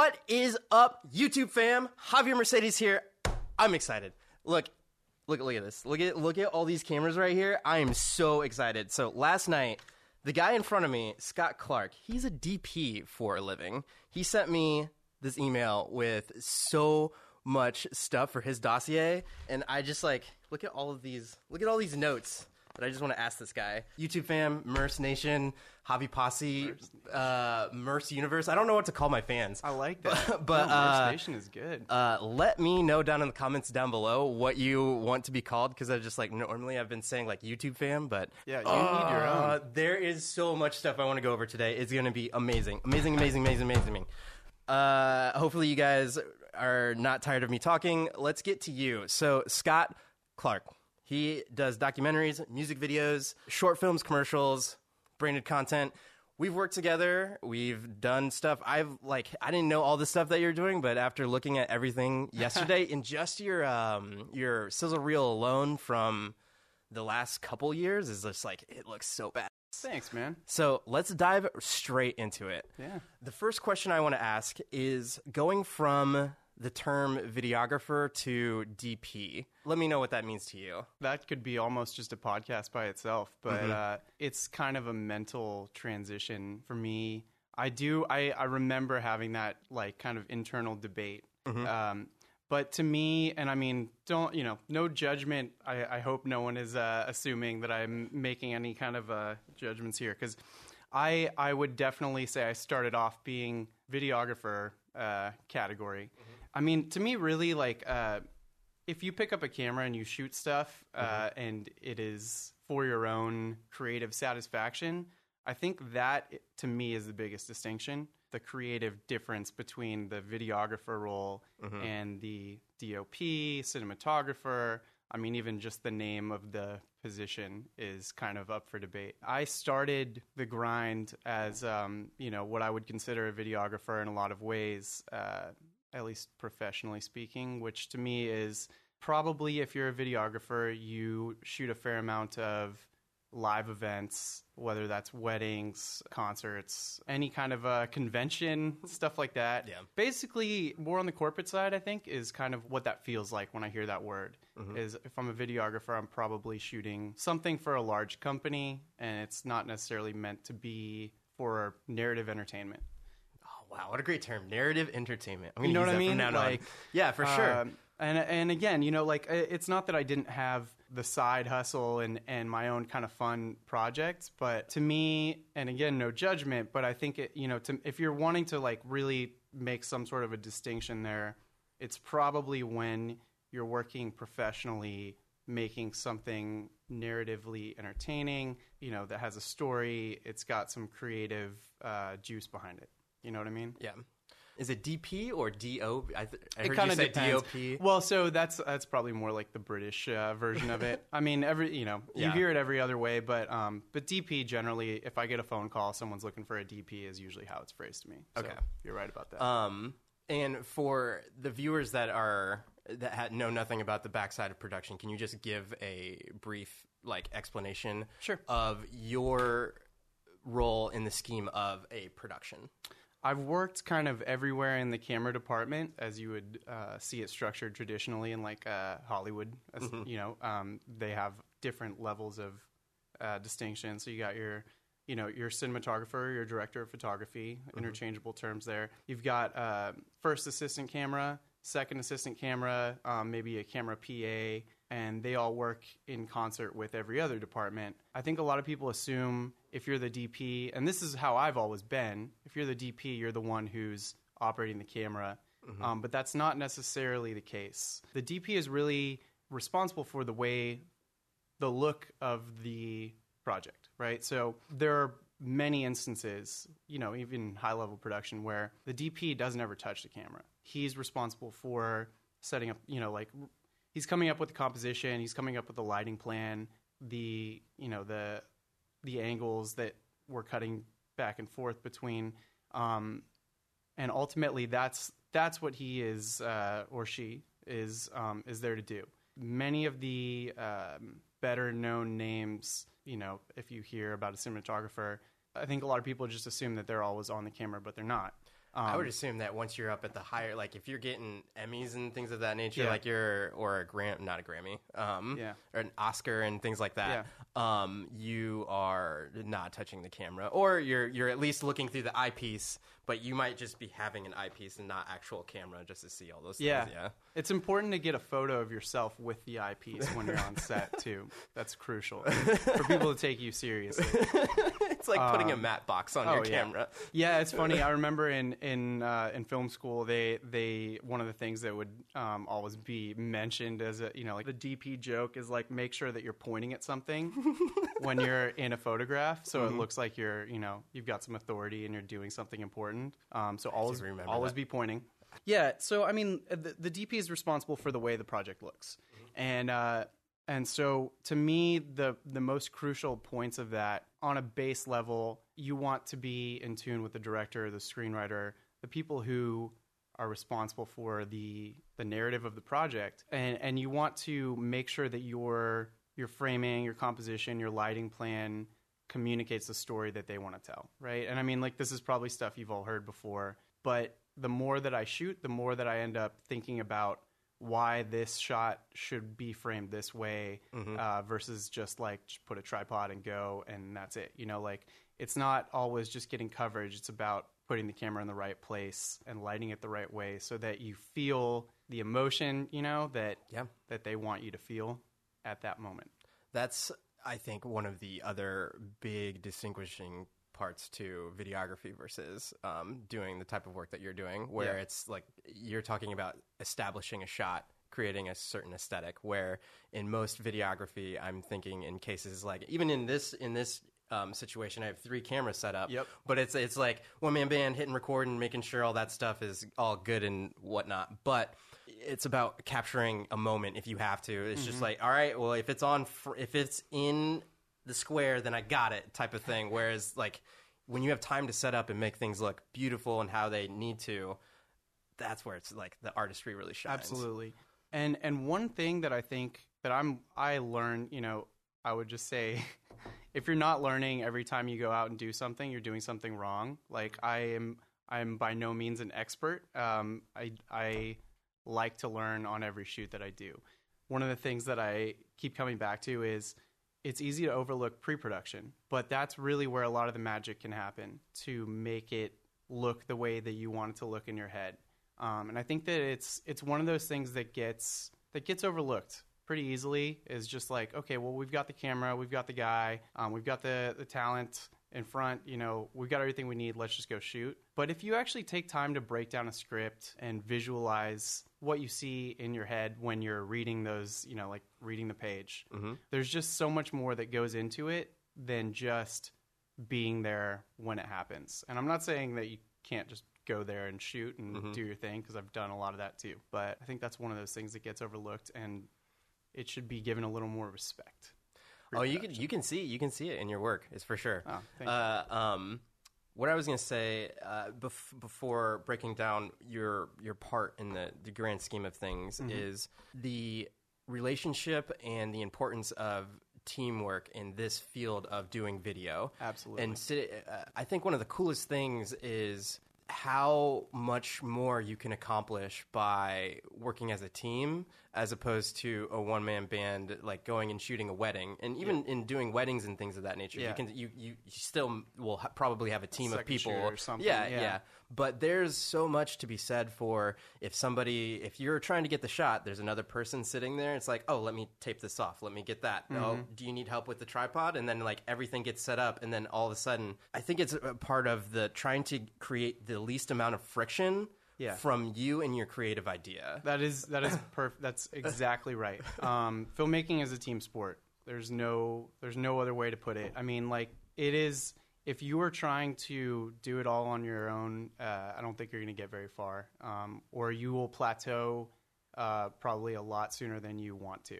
What is up, YouTube fam? Javier Mercedes here. I'm excited. Look, look, look at this. Look at look at all these cameras right here. I am so excited. So last night, the guy in front of me, Scott Clark, he's a DP for a living. He sent me this email with so much stuff for his dossier, and I just like look at all of these. Look at all these notes that I just want to ask this guy. YouTube fam, Merce Nation, Hobby Posse, uh, Merce Universe. I don't know what to call my fans. I like that. But, no, uh, Station is good. Uh, let me know down in the comments down below what you want to be called because I just like normally I've been saying like YouTube fam, but Yeah, you need your uh, own. There is so much stuff I want to go over today. It's going to be amazing, amazing, amazing, amazing, amazing. Uh, hopefully you guys are not tired of me talking. Let's get to you. So Scott Clark, he does documentaries, music videos, short films, commercials, branded content. We've worked together. We've done stuff. I've like I didn't know all the stuff that you're doing, but after looking at everything yesterday, in just your um your sizzle reel alone from the last couple years is just like it looks so bad. Thanks, man. So let's dive straight into it. Yeah. The first question I want to ask is going from the term videographer to DP. Let me know what that means to you. That could be almost just a podcast by itself, but Mm-hmm. uh, it's kind of a mental transition for me. I do. I, I remember having that like kind of internal debate. Mm-hmm. Um, but to me, and I mean, don't you know? No judgment. I, I hope no one is uh, assuming that I'm making any kind of uh, judgments here, because I I would definitely say I started off being videographer uh, category. I mean, to me, really like. Uh, if you pick up a camera and you shoot stuff uh, and it is for your own creative satisfaction, I think that to me is the biggest distinction. The creative difference between the videographer role and the DOP, cinematographer. I mean, even just the name of the position is kind of up for debate. I started the grind as, um, you know, what I would consider a videographer in a lot of ways. Uh, at least professionally speaking, which to me is probably if you're a videographer, you shoot a fair amount of live events, whether that's weddings, concerts, any kind of a convention, stuff like that. Yeah. Basically, more on the corporate side, I think, is kind of what that feels like when I hear that word. Mm-hmm. Is if I'm a videographer, I'm probably shooting something for a large company, and it's not necessarily meant to be for narrative entertainment. Wow, what a great term. Narrative entertainment. I'm gonna You know use what I mean? From now on. Yeah, for sure. Um, and and again, you know, like it's not that I didn't have the side hustle and and my own kind of fun projects, but to me, and again, no judgment, but I think it, you know, to, if you're wanting to like really make some sort of a distinction there, it's probably when you're working professionally making something narratively entertaining, you know, that has a story, it's got some creative uh, juice behind it. You know what I mean? yeah. Is it DP or DO? I, th- I it heard you say depends. DOP. Well, so that's that's probably more like the British uh, version of it. I mean, every you know you Yeah. hear it every other way, but um, but DP generally, if I get a phone call, someone's looking for a DP is usually how it's phrased to me. So Okay. you're right about that. Um, and for the viewers that are that ha- know nothing about the backside of production, can you just give a brief like explanation Sure. of your role in the scheme of a production? I've worked kind of everywhere in the camera department, as you would uh, see it structured traditionally in like uh, Hollywood. As, Mm-hmm. You know, um, they have different levels of uh, distinction. So you got your, you know, your cinematographer, your director of photography, Mm-hmm. interchangeable terms there. You've got uh, first assistant camera, second assistant camera, um, maybe a camera PA, and they all work in concert with every other department. I think a lot of people assume if you're the DP, and this is how I've always been, if you're the DP, you're the one who's operating the camera. Um, but that's not necessarily the case. The DP is really responsible for the way, the look of the project, right? So there are many instances, you know, even high level production where the DP doesn't ever touch the camera. He's responsible for setting up, you know, like he's coming up with the composition, he's coming up with the lighting plan, the, you know, the the angles that we're cutting back and forth between um, and ultimately that's that's what he is uh, or she is um, is there to do. Many of the um, better known names, you know, if you hear about a cinematographer, I think a lot of people just assume that they're always on the camera, but they're not. I would assume that once you're up at the higher, like if you're getting Emmys and things of that nature, Yeah. like you're or a Grant, not a Grammy, um, Yeah. or an Oscar and things like that, um, you are not touching the camera, or you're you're at least looking through the eyepiece, but you might just be having an eyepiece and not actual camera just to see all those things. Yeah. Yeah, It's important to get a photo of yourself with the eyepiece when you're on set too. That's crucial for people to take you seriously. it's like putting a matte box on your oh, yeah. camera. Yeah, it's funny. I remember in in uh, in film school, they they one of the things that would um, always be mentioned as a you know like the DP joke is like make sure that you're pointing at something when you're in a photograph, so Mm-hmm. it looks like you're you know you've got some authority and you're doing something important. Um, so always remember always that. be pointing. Yeah. So I mean, the, the DP is responsible for the way the project looks, and. Uh, and so, to me, the the most crucial points of that, on a base level, you want to be in tune with the director, the screenwriter, the people who are responsible for the the narrative of the project, and and you want to make sure that your your framing, your composition, your lighting plan communicates the story that they want to tell, right? And I mean, like this is probably stuff you've all heard before, but the more that I shoot, the more that I end up thinking about why this shot should be framed this way uh, versus just like just put a tripod and go and that's it. You know, like it's not always just getting coverage. It's about putting the camera in the right place and lighting it the right way so that you feel the emotion. You know that Yeah. that they want you to feel at that moment. That's, I think, one of the other big distinguishing parts to videography versus um, doing the type of work that you're doing, where Yeah. it's like you're talking about establishing a shot, creating a certain aesthetic. Where in most videography, I'm thinking in cases like even in this in this. Um, situation. I have three cameras set up, Yep. but it's it's like one man band hitting record and making sure all that stuff is all good and whatnot. But it's about capturing a moment if you have to. It's just like, all right, well, if it's on, fr- if it's in the square, then I got it, type of thing. Whereas like when you have time to set up and make things look beautiful and how they need to, that's where it's like the artistry really shines. Absolutely. And and one thing that I think that I'm I learn, you know, I would just say if you're not learning every time you go out and do something, you're doing something wrong. Like I am I'm by no means an expert. Um, I I like to learn on every shoot that I do. One of the things that I keep coming back to is it's easy to overlook pre-production, but that's really where a lot of the magic can happen to make it look the way that you want it to look in your head. Um, and I think that it's it's one of those things that gets that gets overlooked pretty easily. Is just like okay, well we've got the camera, we've got the guy, um, we've got the the talent in front. You know, we've got everything we need. Let's just go shoot. But if you actually take time to break down a script and visualize what you see in your head when you're reading those, you know, like reading the page, there's just so much more that goes into it than just being there when it happens. And I'm not saying that you can't just go there and shoot and do your thing because I've done a lot of that too. But I think that's one of those things that gets overlooked and it should be given a little more respect. Oh, you can you can see you can see it in your work. It's for sure. Oh, uh, um, what I was going to say uh, bef- before breaking down your your part in the the grand scheme of things Mm-hmm. is the relationship and the importance of teamwork in this field of doing video. Absolutely. And uh, I think one of the coolest things is how much more you can accomplish by working as a team as opposed to a one man band like going and shooting a wedding. And even in doing weddings and things of that nature Yeah. you can you, you, still will ha- probably have a team of people. or something, yeah, yeah. yeah. But there's so much to be said for if somebody if you're trying to get the shot there's another person sitting there it's like oh let me tape this off. Let me get that. Oh Mm-hmm. do you need help with the tripod? And then like everything gets set up and then all of a sudden i think it's a part of the trying to create the least amount of friction Yeah. from you and your creative idea That is that is perfect. That's exactly right. Um, filmmaking is a team sport. There's no there's no other way to put it. I mean, like it is. If you are trying to do it all on your own, uh, I don't think you're going to get very far, um, or you will plateau uh, probably a lot sooner than you want to.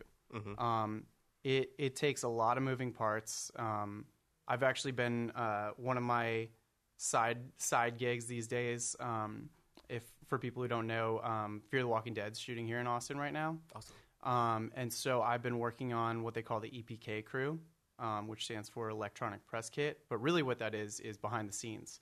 Um, it it takes a lot of moving parts. Um, I've actually been uh, one of my side side gigs these days. Um, if for people who don't know, um, Fear the Walking Dead's shooting here in Austin right now. awesome Um, and so I've been working on what they call the EPK crew. um, which stands for Electronic Press Kit. But really, what that is is behind the scenes.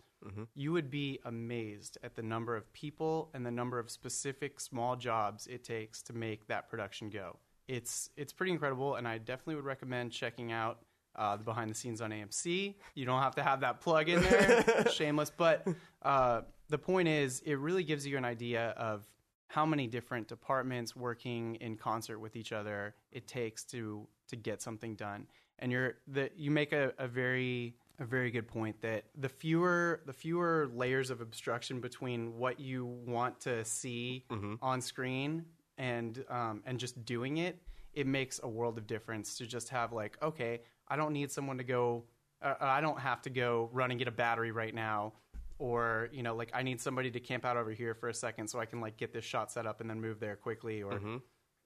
You would be amazed at the number of people and the number of specific small jobs it takes to make that production go. It's it's pretty incredible, and I definitely would recommend checking out uh, the behind the scenes on AMC. You don't have to have that plug in there, shameless. But uh, the point is, it really gives you an idea of how many different departments working in concert with each other it takes to to get something done. And you're the you make a, a very a very good point that the fewer the fewer layers of obstruction between what you want to see on screen and um, and just doing it, it makes a world of difference to just have like, okay, I don't need someone to go, uh, I don't have to go run and get a battery right now, or you know, like I need somebody to camp out over here for a second so I can like get this shot set up and then move there quickly. Or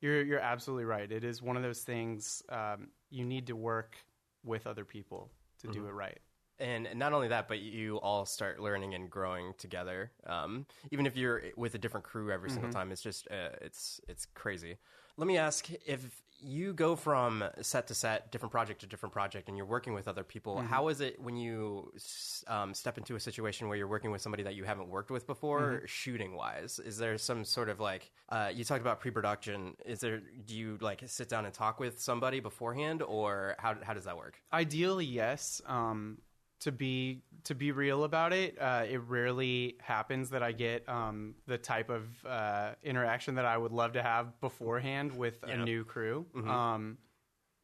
you're you're absolutely right. It is one of those things um, you need to work with other people to do it right. And not only that, but you all start learning and growing together. Um, even if you're with a different crew every single time, it's just uh, it's it's crazy. Let me ask if you go from set to set, different project to different project, and you're working with other people. how is it when you um, step into a situation where you're working with somebody that you haven't worked with before, shooting wise? Is there some sort of like uh, you talked about pre-production? Is there do you like sit down and talk with somebody beforehand, or how how does that work? Ideally, yes. Um, to be to be real about it, uh, it rarely happens that I get um, the type of uh, interaction that I would love to have beforehand with a new crew. Um,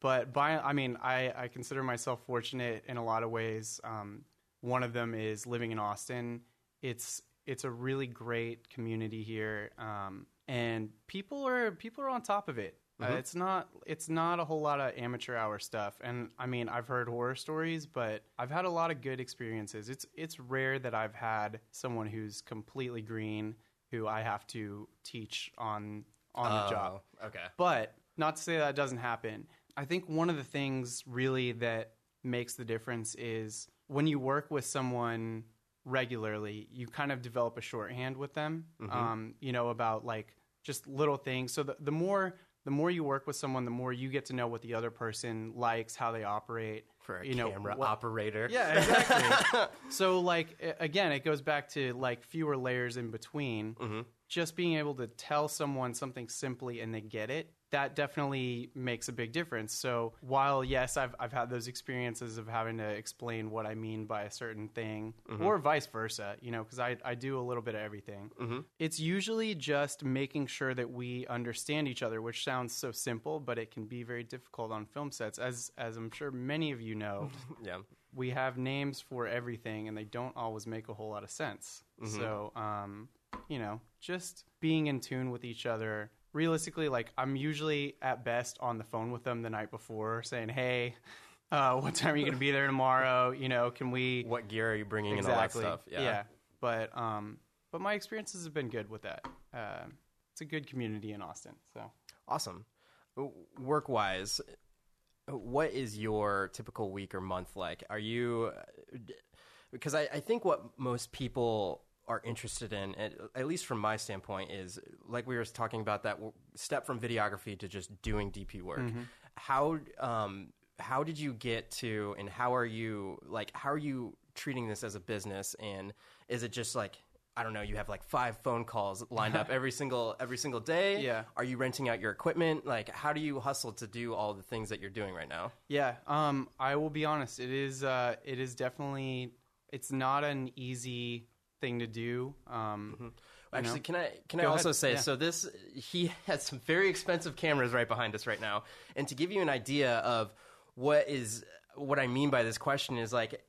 but by I mean, I, I consider myself fortunate in a lot of ways. Um, one of them is living in Austin. It's it's a really great community here, um, and people are people are on top of it. Uh, it's not it's not a whole lot of amateur hour stuff, and I mean I've heard horror stories, but I've had a lot of good experiences. It's it's rare that I've had someone who's completely green who I have to teach on on the job. Oh, okay. But not to say that doesn't happen. I think one of the things really that makes the difference is when you work with someone regularly, you kind of develop a shorthand with them. Um, you know about like just little things. So the, the more the more you work with someone, the more you get to know what the other person likes, how they operate. For a you know, camera what- operator. yeah, exactly. so like again, it goes back to like fewer layers in between. Mm-hmm. Just being able to tell someone something simply and they get it, that definitely makes a big difference. So while yes, I've I've had those experiences of having to explain what I mean by a certain thing, Mm-hmm. or vice versa, you know, because I I do a little bit of everything. Mm-hmm. It's usually just making sure that we understand each other, which sounds so simple, but it can be very difficult on film sets, as as I'm sure many of you know Yeah. we have names for everything and they don't always make a whole lot of sense. So, um, you know, just being in tune with each other. Realistically, like I'm usually at best on the phone with them the night before saying, Hey, uh, what time are you going to be there tomorrow? You know, can we What gear are you bringing exactly? and all that stuff? Yeah. But, um, but my experiences have been good with that. Uh, it's a good community in Austin. So Awesome. Work wise, what is your typical week or month like? Are you because I, I think what most people are interested in, at, least from my standpoint, is like we were talking about that step from videography to just doing DP work. How um, how did you get to, and how are you like? How are you treating this as a business? And is it just like I don't know, you have like five phone calls lined up every single every single day? Yeah. Are you renting out your equipment? Like, how do you hustle to do all the things that you're doing right now? Yeah, um, I will be honest. It is. Uh, it is definitely. It's not an easy thing to do. Um, Actually, know? can I can I also ahead. say Yeah. so? This he has some very expensive cameras right behind us right now, and to give you an idea of what is what I mean by this question is like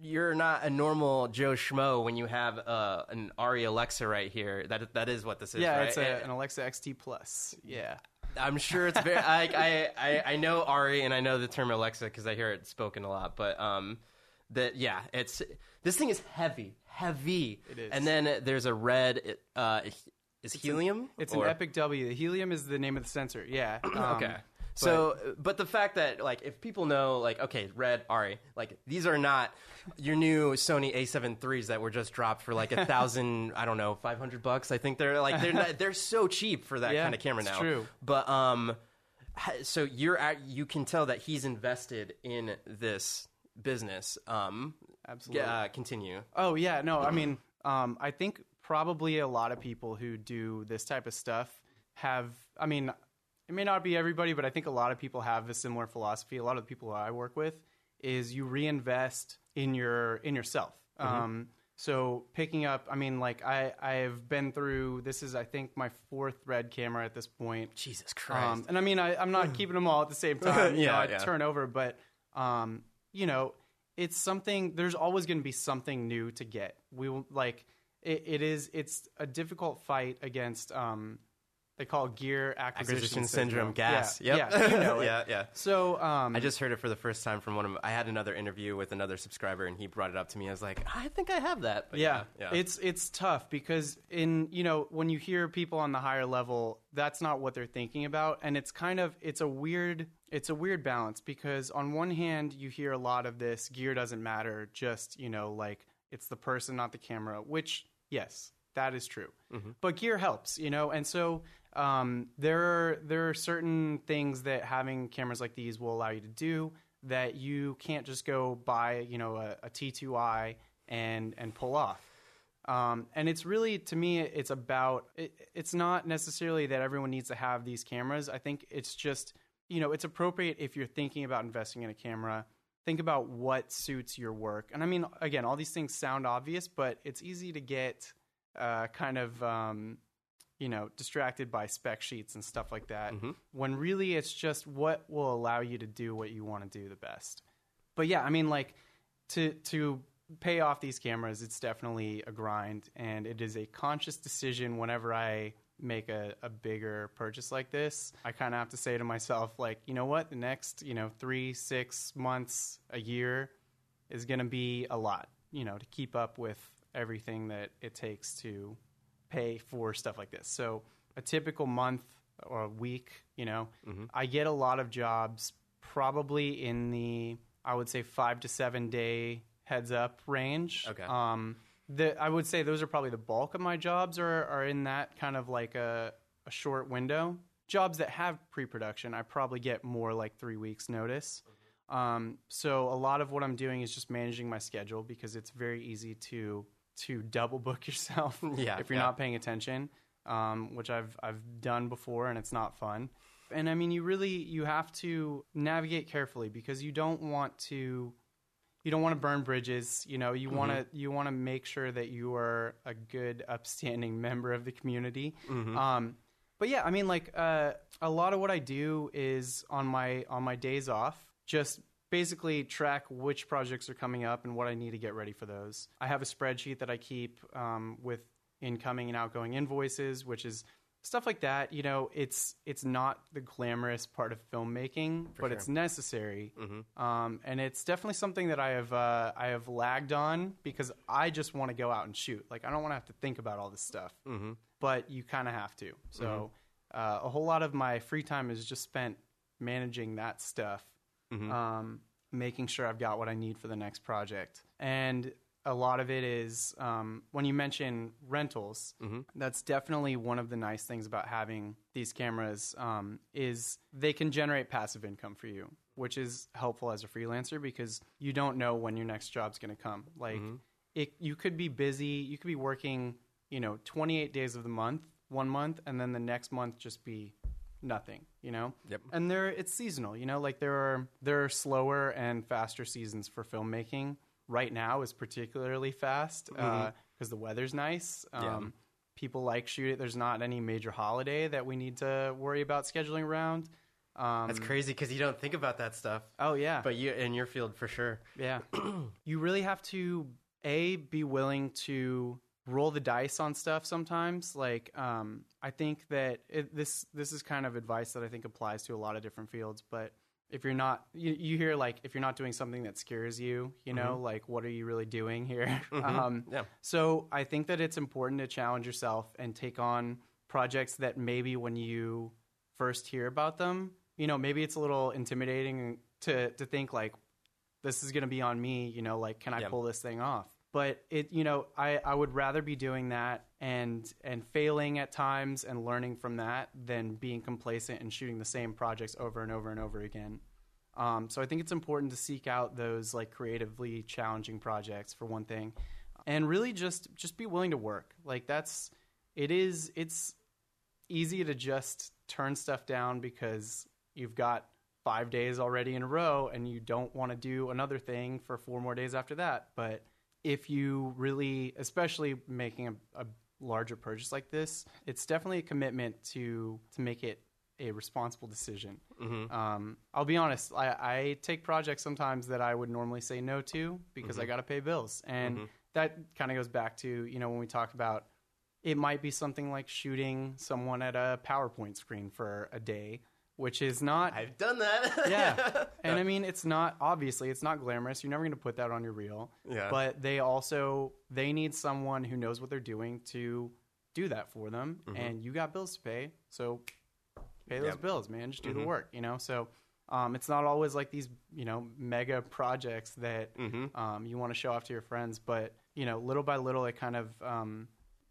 you're not a normal Joe schmo when you have uh, an ARRI Alexa right here. That that is what this is. yeah, right? it's a, And- an Alexa XT Plus. Yeah, I'm sure it's very. I, I I I know ARRI and I know the term Alexa because I hear it spoken a lot. But um, that yeah, it's this thing is heavy, heavy. It is. And then there's a RED. Uh, is helium? it's Or- an Epic W. The helium is the name of the sensor. Yeah. Um, Okay. So, but the fact that like if people know like okay, RED ARRI, like these are not your new Sony A7 threes that were just dropped for like a thousand, I don't know, five hundred bucks. I think they're like they're not, they're so cheap for that Yeah, kind of camera it's now. true. But um, so you're at, you can tell that he's invested in this business. Um, Absolutely. Uh, continue. Oh yeah, no, I mean, um, I think probably a lot of people who do this type of stuff have. I mean, it may not be everybody, but I think a lot of people have a similar philosophy. A lot of the people I work with is you reinvest in your in yourself. Um, so picking up, I mean, like I I've been through. This is I think my fourth RED camera at this point. Jesus Christ. Um, and I mean, I, I'm not keeping them all at the same time. You Yeah, know, I yeah. turn over, but um, you know, it's something. There's always going to be something new to get. We will like it, it is. It's a difficult fight against. Um, they call gear acquisition, Acquisition syndrome, gas. Yeah, Yep. yeah, you know yeah, yeah. So um, I just heard it for the first time from one of. I had another interview with another subscriber, and he brought it up to me. I was like, I think I have that. But yeah, yeah, it's it's tough because in you know when you hear people on the higher level, that's not what they're thinking about, and it's kind of it's a weird it's a weird balance because on one hand you hear a lot of this gear doesn't matter, just you know like it's the person not the camera, which yes that is true, but gear helps, you know, and so. Um, there are there are certain things that having cameras like these will allow you to do that you can't just go buy you know a, a T2i and and pull off. Um, and it's really to me it's about it, it's not necessarily that everyone needs to have these cameras. I think it's just you know it's appropriate if you're thinking about investing in a camera. Think about what suits your work. And I mean, again, all these things sound obvious, but it's easy to get uh, kind of um, you know distracted by spec sheets and stuff like that. When really it's just what will allow you to do what you want to do the best. But yeah, I mean, like to to pay off these cameras, it's definitely a grind, and it is a conscious decision whenever I make a, a bigger purchase like this. I kind of have to say to myself, like, you know what, the next, you know, three, six months, a year is going to be a lot, you know, to keep up with everything that it takes to pay for stuff like this. So a typical month or a week, you know, I get a lot of jobs probably in the I would say five to seven day heads up range. Okay. Um, the I would say those are probably the bulk of my jobs are are in that kind of like a a short window. Jobs that have pre production, I probably get more like three weeks notice. Um, so a lot of what I'm doing is just managing my schedule because it's very easy to to double book yourself Yeah, if you're yeah. not paying attention, um, which I've I've done before and it's not fun. And I mean, you really you have to navigate carefully because you don't want to you don't want to burn bridges. You know, you want to you want to make sure that you are a good, upstanding member of the community. Um, but yeah, I mean, like uh, a lot of what I do is on my on my days off, just basically track which projects are coming up and what I need to get ready for those. I have a spreadsheet that I keep um, with incoming and outgoing invoices, which is stuff like that. You know, it's it's not the glamorous part of filmmaking, but it's necessary, um, and it's definitely something that I have uh, I have lagged on because I just want to go out and shoot. Like I don't want to have to think about all this stuff, mm-hmm. but you kind of have to. So uh, a whole lot of my free time is just spent managing that stuff, um, making sure I've got what I need for the next project, and a lot of it is um, when you mention rentals. That's definitely one of the nice things about having these cameras um, is they can generate passive income for you, which is helpful as a freelancer because you don't know when your next job's going to come. Like it, you could be busy, you could be working, you know, 28 days of the month, one month, and then the next month just be nothing, you know? Yep. And there it's seasonal, you know, like there are there are slower and faster seasons for filmmaking. Right now is particularly fast because the weather's nice. Um, People like shoot it. There's not any major holiday that we need to worry about scheduling around. Um, That's crazy because you don't think about that stuff. oh yeah, But you in your field for sure. yeah. you really have to a be willing to roll the dice on stuff sometimes. Like um, I think that it, this this is kind of advice that I think applies to a lot of different fields. But if you're not, you, you hear like if you're not doing something that scares you, you know, like what are you really doing here? Um, Yeah. So I think that it's important to challenge yourself and take on projects that maybe when you first hear about them, you know, maybe it's a little intimidating to to think like this is going to be on me, you know, like can I Yeah. pull this thing off? But it you know I, I would rather be doing that and and failing at times and learning from that than being complacent and shooting the same projects over and over and over again. Um, so i think it's important to seek out those like creatively challenging projects for one thing and really just just be willing to work. Like that's it is it's easy to just turn stuff down because you've got five days already in a row and you don't want to do another thing for four more days after that but if you really especially making a, a larger purchase like this it's definitely a commitment to to make it a responsible decision. Mm-hmm. Um, i'll be honest I, I take projects sometimes that i would normally say no to because i mm-hmm. got to pay bills. And mm-hmm. that kind of goes back to you know when we talked about it might be something like shooting someone at a PowerPoint screen for a day, which is not. I've done that. yeah. And I mean, it's not, obviously, it's not glamorous. You're never going to put that on your reel. Yeah. But they also, they need someone who knows what they're doing to do that for them. And you got bills to pay. So pay those Mm-hmm. Yep. Mm-hmm. bills, man. Just do the work, you know? So. Um, it's not always like these, you know, mega projects that Mm-hmm. um, you want to show off to your friends, but you know, little by little, it kind of um,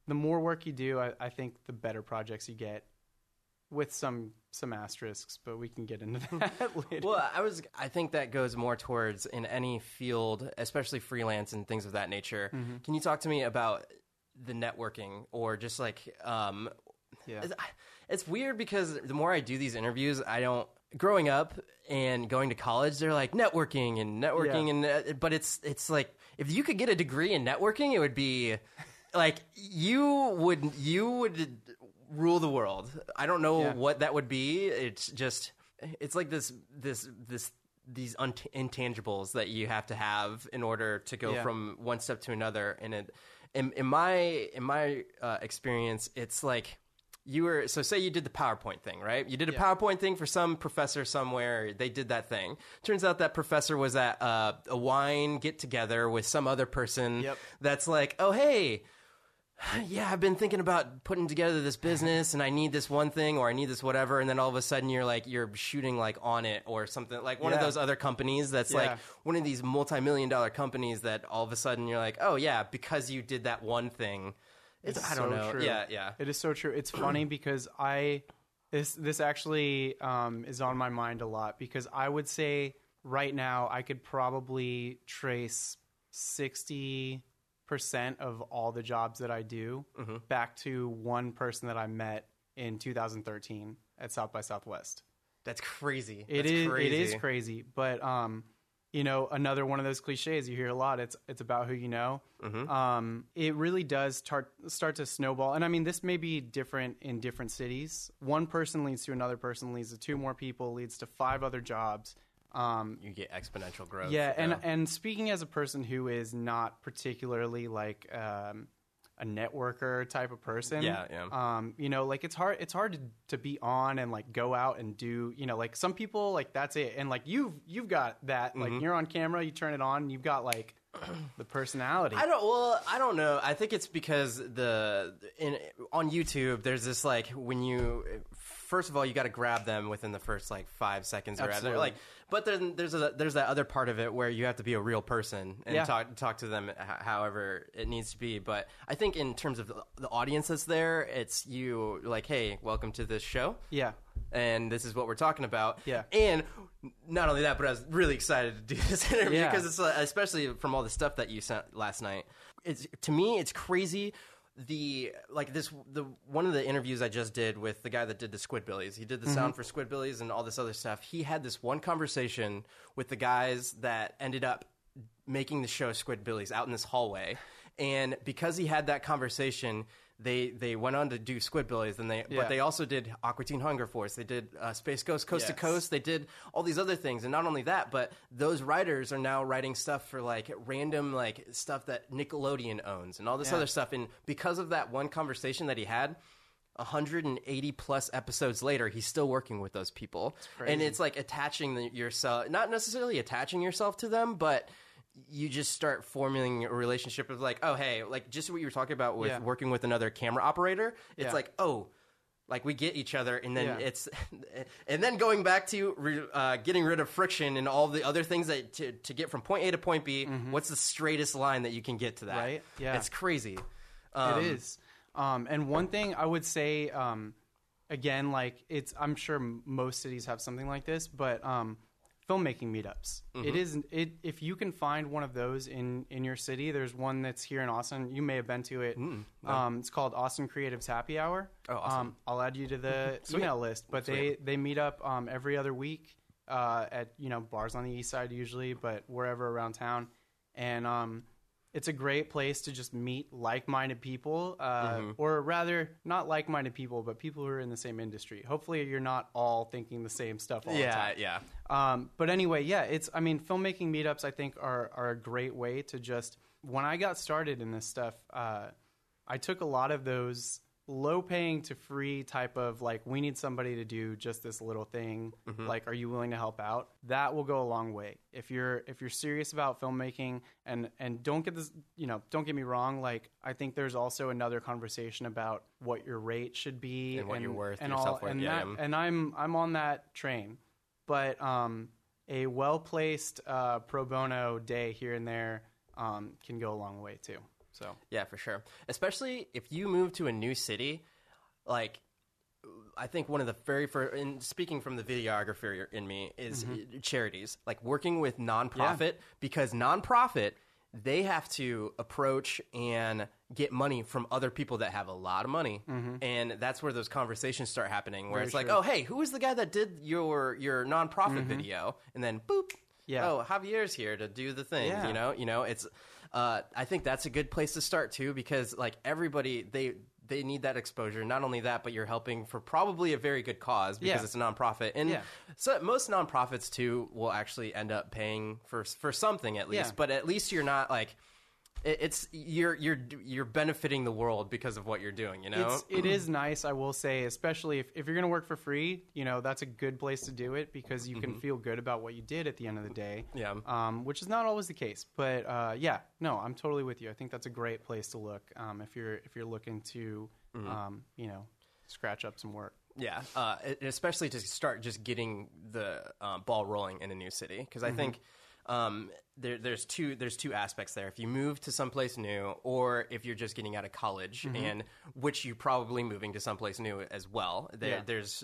the more work you do, I, I think the better projects you get, with some some asterisks. But we can get into that later. Well, I was. I think that goes more towards in any field, especially freelance and things of that nature. Mm-hmm. Can you talk to me about the networking or just like um, Yeah. it's, it's weird because the more I do these interviews, I don't. Growing up and going to college, they're like networking and networking, Yeah. and uh, but it's it's like if you could get a degree in networking, it would be like you would you would rule the world. I don't know Yeah. what that would be. It's just it's like this this this these unt- intangibles that you have to have in order to go Yeah. from one step to another. And it, in, in my in my uh, experience, it's like you were so say you did the PowerPoint thing, right? You did a Yeah. PowerPoint thing for some professor somewhere. They did that thing. Turns out that professor was at uh, a wine get together with some other person. Yep. That's like, oh hey, yeah, I've been thinking about putting together this business and I need this one thing or I need this whatever. And then all of a sudden you're like, you're shooting like on it or something like one of those other companies that's Yeah. like one of these multi million dollar companies that all of a sudden you're like, oh yeah, because you did that one thing. It's, I don't so know. True. Yeah, yeah. It is so true. It's funny because I this this actually um, is on my mind a lot because I would say right now I could probably trace sixty percent of all the jobs that I do Mm-hmm. back to one person that I met in 2013 at South by Southwest. That's crazy. It That's is crazy. it is crazy, but um, you know, another one of those cliches you hear a lot. It's it's about who you know. Mm-hmm. Um, it really does start start to snowball, and I mean, this may be different in different cities. One person leads to another person, leads to two more people, leads to five other jobs. Um, You get exponential growth. yeah, and and speaking as a person who is not particularly like um, a networker type of person, Yeah, yeah. Um, you know, like it's hard it's hard to, to be on and like go out and do, you know, like some people like that's it, and like you've you've got that, Mm-hmm. like you're on camera, you turn it on, and you've got like the personality. I don't. Well, I don't know. I think it's because the in on YouTube there's this like when you first of all you got to grab them within the first like five seconds or rather Absolutely. like. But then there's a there's that other part of it where you have to be a real person and Yeah. talk talk to them h- however it needs to be. But I think in terms of the, the audience that's there, it's you like, hey, welcome to this show yeah, and this is what we're talking about. Yeah. And not only that, but I was really excited to do this interview Yeah. because it's uh, especially from all the stuff that you sent last night. It's to me, it's crazy. The like this the one of the interviews I just did with the guy that did the Squidbillies. He did the sound mm-hmm. for Squidbillies and all this other stuff. He had this one conversation with the guys that ended up making the show Squidbillies out in this hallway. And because he had that conversation, they they went on to do Squidbillies, and they Yeah. but they also did Aqua Teen Hunger Force. They did uh, Space Ghost Coast to Coast. They did all these other things, and not only that, but those writers are now writing stuff for like random like stuff that Nickelodeon owns and all this Yeah. other stuff. And because of that one conversation that he had. 180 plus episodes later, he's still working with those people, and it's like attaching the, yourself, not necessarily attaching yourself to them, but you just start forming a relationship of like, oh hey, like just what you were talking about with Yeah. working with another camera operator. It's Yeah. like, oh, Like we get each other, and then Yeah. it's, and then going back to re, uh, getting rid of friction and all the other things that to, to get from point A to point B. What's the straightest line that you can get to that? Mm-hmm. Right, yeah. it's crazy. Um, it is. Um, and one thing I would say, um, again, like it's, I'm sure m- most cities have something like this, but um, filmmaking meetups. It is. It if you can find one of those in in your city, there's one that's here in Austin. You may have been to it. um, it's called Austin Creatives Happy Hour. Oh, awesome. Um, I'll add you to the email list. But they they meet up um, every other week uh, at you know bars on the east side usually, but wherever around town, and um, it's a great place to just meet like-minded people, uh, Mm-hmm. or rather, not like-minded people, but people who are in the same industry. Hopefully, you're not all thinking the same stuff all the Yeah, time. yeah. Um, but anyway, yeah, it's. I mean, filmmaking meetups I think are are a great way to just. When I got started in this stuff, uh, I took a lot of those low paying to free type of like we need somebody to do just this little thing. Like are you willing to help out? That will go a long way. If you're if you're serious about filmmaking and and don't get this you know don't get me wrong like i think there's also another conversation about what your rate should be And what you're worth, and all and yeah, that, and i'm i'm on that train. But um, a well placed uh, pro bono day here and there um, can go a long way too. So Yeah, for sure. Especially if you move to a new city, like I think one of the very first, and speaking from the videographer in me, is Mm-hmm. charities, like working with nonprofit, because nonprofit, they have to approach and get money from other people that have a lot of money. And that's where those conversations start happening, where Mm-hmm. Very it's like, true. oh, hey, who was the guy that did your, your nonprofit video? And then boop. Mm-hmm. Yeah. Oh, Javier's here to do the thing. Yeah. You know, you know, it's. Uh, I think that's a good place to start too, because like everybody, they they need that exposure. Not only that, but you're helping for probably a very good cause because Yeah. it's a nonprofit, and Yeah. so most nonprofits too will actually end up paying for for something at least. Yeah. But at least you're not like it's you're you're you're benefiting the world because of what you're doing. You know, it's, it is nice, I will say, especially if, if you're going to work for free, you know, that's a good place to do it because you can feel good about what you did at the end of the day. Yeah. Um, which is not always the case. But uh, yeah, no, I'm totally with you. I think that's a great place to look um, if you're if you're looking to, um, you know, scratch up some work. Yeah, uh, especially to start just getting the uh, ball rolling in a new city because I think um, there, there's two there's two aspects there. If you move to someplace new, or if you're just getting out of college, and which you're probably moving to someplace new as well. There, Yeah. There's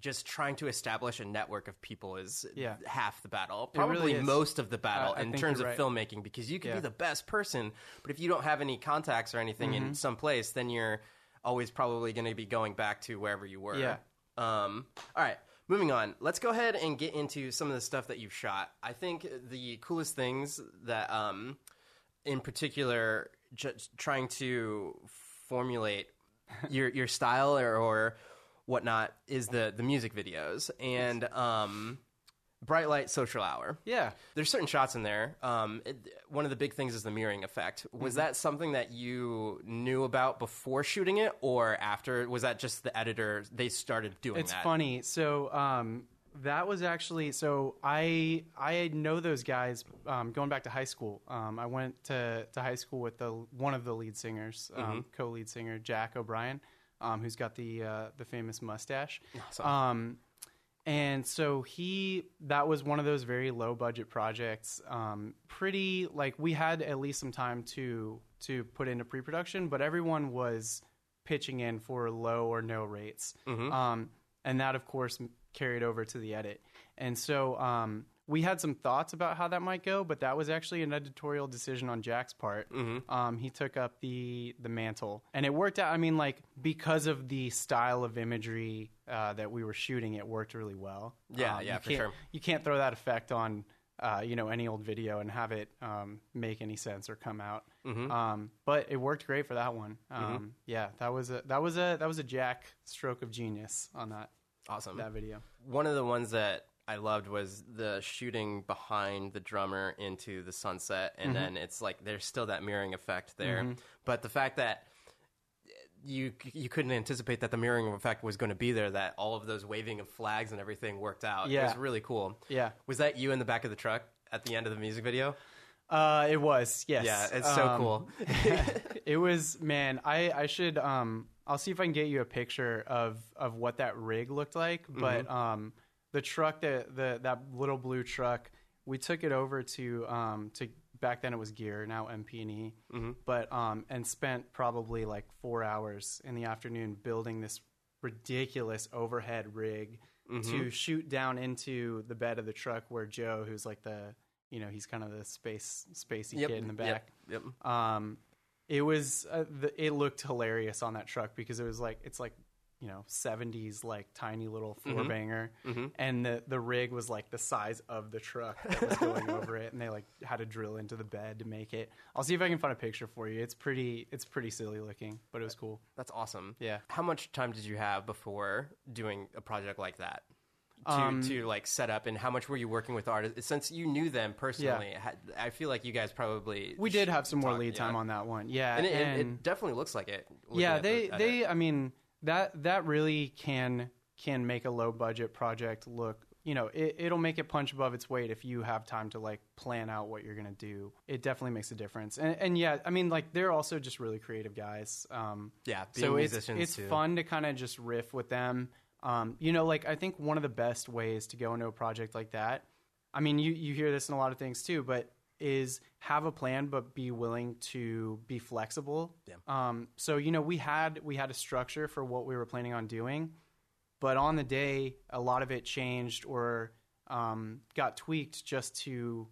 just trying to establish a network of people is Yeah. half the battle, probably is. most of the battle in terms of right. filmmaking because you can Yeah. be the best person, but if you don't have any contacts or anything Mm-hmm. in some place, then you're always probably going to be going back to wherever you were. Yeah. Um, all right, moving on. Let's go ahead and get into some of the stuff that you've shot. I think the coolest things that, um, in particular, just trying to formulate your your style or, or whatnot is the the music videos and um, Bright Light Social Hour. Yeah. There's certain shots in there. Um, it, one of the big things is the mirroring effect. Was that something that you knew about before shooting it, or after? Was that just the editor? They started doing It's that. funny. So um, that was actually so I I know those guys um, going back to high school. Um, I went to, to high school with the one of the lead singers, um, co-lead singer Jack O'Brien, um, who's got the uh, the famous mustache. Awesome. And so he that was one of those very low budget projects. Um, pretty like we had at least some time to to put into pre production, but everyone was pitching in for low or no rates. Um, and that of course carried over to the edit. And so um, we had some thoughts about how that might go, but that was actually an editorial decision on Jack's part. Um, he took up the the mantle, and it worked out. I mean, like because of the style of imagery uh, that we were shooting, it worked really well. Yeah, Um, yeah, you for can't- sure. You can't throw that effect on. Uh, you know any old video and have it um, make any sense or come out, Mm-hmm. um, but it worked great for that one. Um, Yeah, that was a that was a that was a Jack stroke of genius on that awesome. that video. One of the ones that I loved was the shooting behind the drummer into the sunset, and then it's like there's still that mirroring effect there. But the fact that you you couldn't anticipate that the mirroring effect was going to be there, that all of those waving of flags and everything worked out. It Yeah. was really cool. Yeah. Was that you in the back of the truck at the end of the music video? Uh, it was yes. Yeah, it's so Um, cool. it was man. I I should um I'll see if I can get you a picture of of what that rig looked like. But um, the truck that the that little blue truck, we took it over to um to back then it was Gear, now MP&E, but um and spent probably like four hours in the afternoon building this ridiculous overhead rig to shoot down into the bed of the truck where Joe, who's like the you know he's kind of the space spacey Yep. kid in the yep, back. Yep. Um, it was uh, the, it looked hilarious on that truck because it was like it's like you know 70s like tiny little Mm-hmm. Ford Ranger and the the rig was like the size of the truck that was going over it and they like had to drill into the bed to make it i'll see if i can find a picture for you it's pretty it's pretty silly looking but it was cool That's awesome. Yeah. How much time did you have before doing a project like that? To, Um, to like set up and how much were you working with artists since you knew them personally ha- i feel like you guys probably we did have some more lead time yeah. on that one yeah and, it, it- and- it definitely looks like it yeah they they i mean that that really can can make a low budget project look you know it, it'll make it punch above its weight if you have time to like plan out what you're gonna do. It definitely makes a difference. And, and yeah i mean like they're also just really creative guys um Yeah, so it's, it's too. fun to kind of just riff with them. Um you know like i think one of the best ways to go into a project like that i mean you you hear this in a lot of things too but is have a plan but be willing to be flexible Yeah. um, so you know we had we had a structure for what we were planning on doing but on the day a lot of it changed or um, got tweaked just to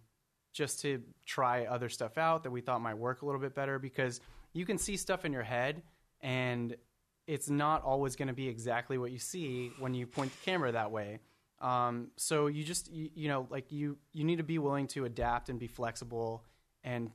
just to try other stuff out that we thought might work a little bit better because you can see stuff in your head and it's not always going to be exactly what you see when you point the camera that way um, so you just you, you know like you you need to be willing to adapt and be flexible and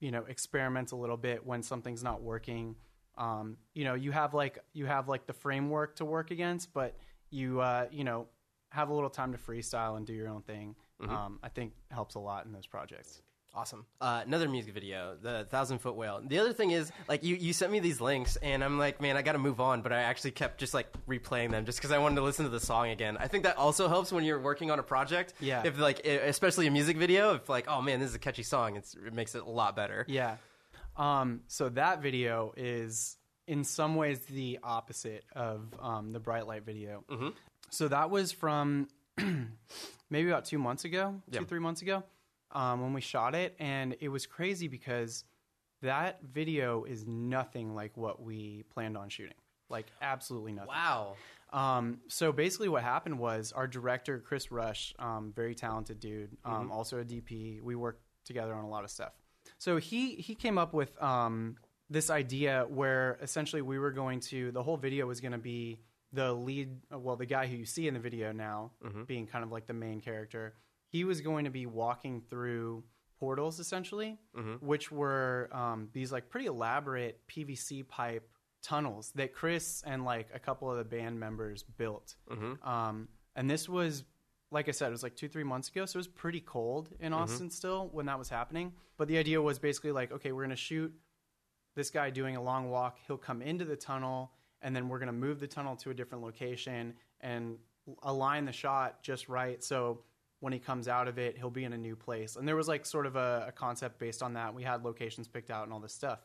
you know experiment a little bit when something's not working. Um, you know you have like you have like the framework to work against but you uh, you know have a little time to freestyle and do your own thing. Um, i think helps a lot in those projects Awesome. Uh, another music video, the Thousand Foot Whale. The other thing is, like, you, you sent me these links, and I'm like, man, I got to move on. But I actually kept just like replaying them just because I wanted to listen to the song again. I think that also helps when you're working on a project. Yeah. If like, especially a music video, if like, oh man, this is a catchy song, it's, it makes it a lot better. Yeah. Um, so that video is in some ways the opposite of um, the bright light video. Mm-hmm. So that was from maybe about two months ago, Yeah. two three months ago, um, when we shot it, and it was crazy because that video is nothing like what we planned on shooting. Like absolutely nothing. Wow. Um, so basically, what happened was our director, Chris Rush, um, very talented dude, um, also a DP. We worked together on a lot of stuff. So he he came up with um, this idea where essentially we were going to the whole video was going to be the lead, well, the guy who you see in the video now, being kind of like the main character. He was going to be walking through portals essentially, which were um, these like pretty elaborate PVC pipe tunnels that Chris and like a couple of the band members built. Um, and this was, like I said, it was like two, three months ago. So it was pretty cold in Austin still when that was happening. But the idea was basically like, okay, we're going to shoot this guy doing a long walk. He'll come into the tunnel and then we're going to move the tunnel to a different location and align the shot just right. So when he comes out of it, he'll be in a new place. And there was like sort of a, a concept based on that. We had locations picked out and all this stuff.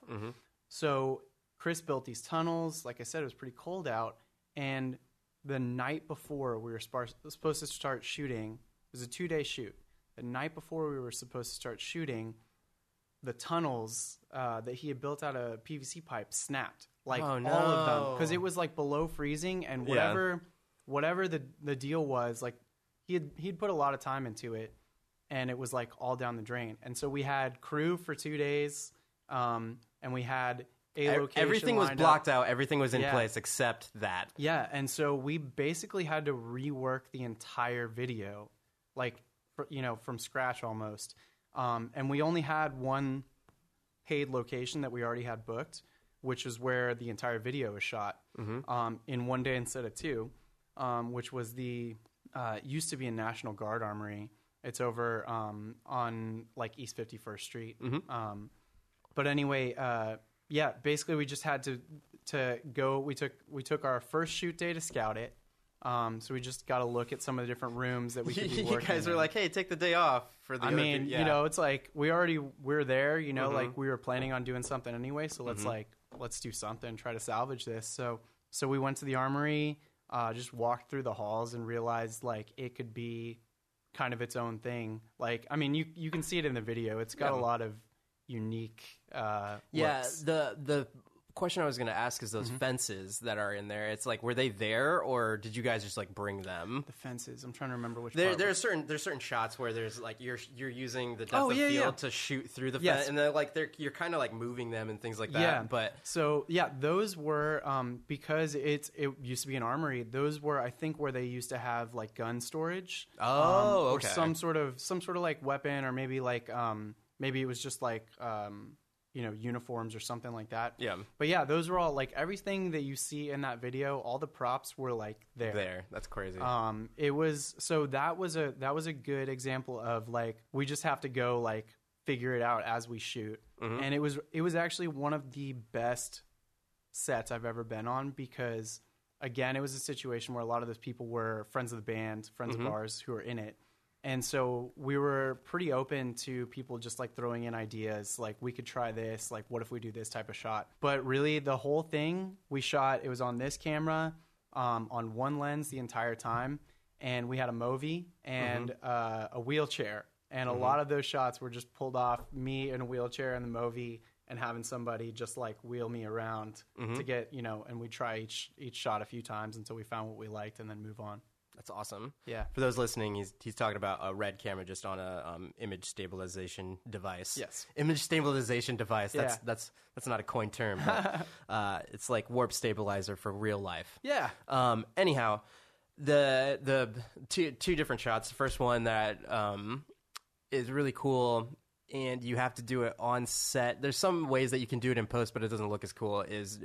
So Chris built these tunnels. Like I said, it was pretty cold out. And the night before we were spar- supposed to start shooting, it was a two day shoot. The night before we were supposed to start shooting, the tunnels uh, that he had built out of PVC pipe snapped, like Oh, all of them, because it was like below freezing, and Yeah. whatever, whatever the the deal was, like he had he'd put a lot of time into it, and it was like all down the drain. And so we had crew for two days, um, and we had a location. Everything was lined up. blocked out. Everything was in Yeah. place except that. Yeah, and so we basically had to rework the entire video, like fr- you know from scratch almost. Um, and we only had one paid location that we already had booked, which is where the entire video was shot um, in one day instead of two, um, which was the uh, used to be a National Guard Armory. It's over um, on like East Fifty First Street. Um, but anyway, uh, yeah, basically we just had to to go. We took we took our first shoot day to scout it. Um, so we just got to look at some of the different rooms that we could be you working. guys in. are like, hey, take the day off for the. I other mean, yeah. you know, it's like we already we're there. You know, Mhm. like we were planning on doing something anyway. So let's Mhm. like let's do something, try to salvage this. So so we went to the armory, uh, just walked through the halls and realized like it could be kind of its own thing. Like I mean, you you can see it in the video. It's got Yeah. a lot of unique. Uh, Yeah, looks. the the question I was going to ask is those Mm-hmm. fences that are in there. It's like were they there or did you guys just like bring them? the fences. I'm trying to remember which. There, part there's certain there's certain shots where there's like you're you're using the depth Oh, of yeah, field yeah. to shoot through the Yes. fence, and they're like they're you're kind of like moving them and things like that. Yeah, but so yeah, those were um, because it's it used to be an armory. Those were I think where they used to have like gun storage. Oh, um, okay. Or some sort of some sort of like weapon, or maybe like um, maybe it was just like um, you know uniforms or something like that. Yeah. But yeah, those were all like everything that you see in that video. All the props were like there. there, that's crazy. Um, it was so that was a that was a good example of like we just have to go like figure it out as we shoot, and it was it was actually one of the best sets I've ever been on because again it was a situation where a lot of those people were friends of the band, friends of ours who were in it. And so we were pretty open to people just like throwing in ideas like we could try this, like what if we do this type of shot. But really the whole thing we shot it was on this camera um, on one lens the entire time and we had a Movi and uh, a wheelchair. And a lot of those shots were just pulled off me in a wheelchair and the Movi and having somebody just like wheel me around to get, you know, and we try each each shot a few times until we found what we liked and then move on. That's awesome. Yeah. For those listening, he's he's talking about a RED camera just on a um, image stabilization device. Yes. image stabilization device. That's Yeah. that's that's not a coined term. But, uh, it's like warp stabilizer for real life. Yeah. Um, anyhow, the the two two different shots. The first one that um, is really cool, and you have to do it on set. There's some ways that you can do it in post, but it doesn't look as cool. Is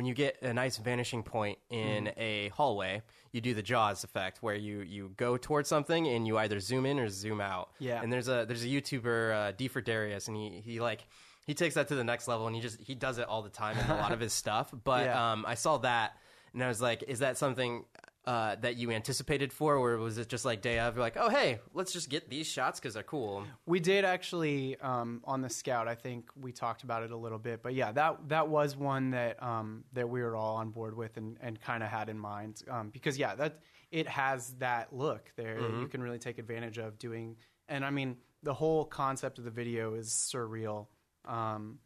when you get a nice vanishing point in Mm-hmm. a hallway, you do the Jaws effect, where you you go towards something and you either zoom in or zoom out. Yeah. And there's a there's a YouTuber uh, D for Darius, and he he like. He takes that to the next level, and he just he does it all the time in a lot of his stuff. But Yeah. um, I saw that, and I was like, "Is that something uh, that you anticipated for, or was it just like day of? You're like, oh hey, let's just get these shots because they're cool. We did actually um, on the scout. I think we talked about it a little bit, but yeah, that that was one that um, that we were all on board with and, and kind of had in mind um, because yeah, that it has that look there that you can really take advantage of doing. And I mean, the whole concept of the video is surreal. Um,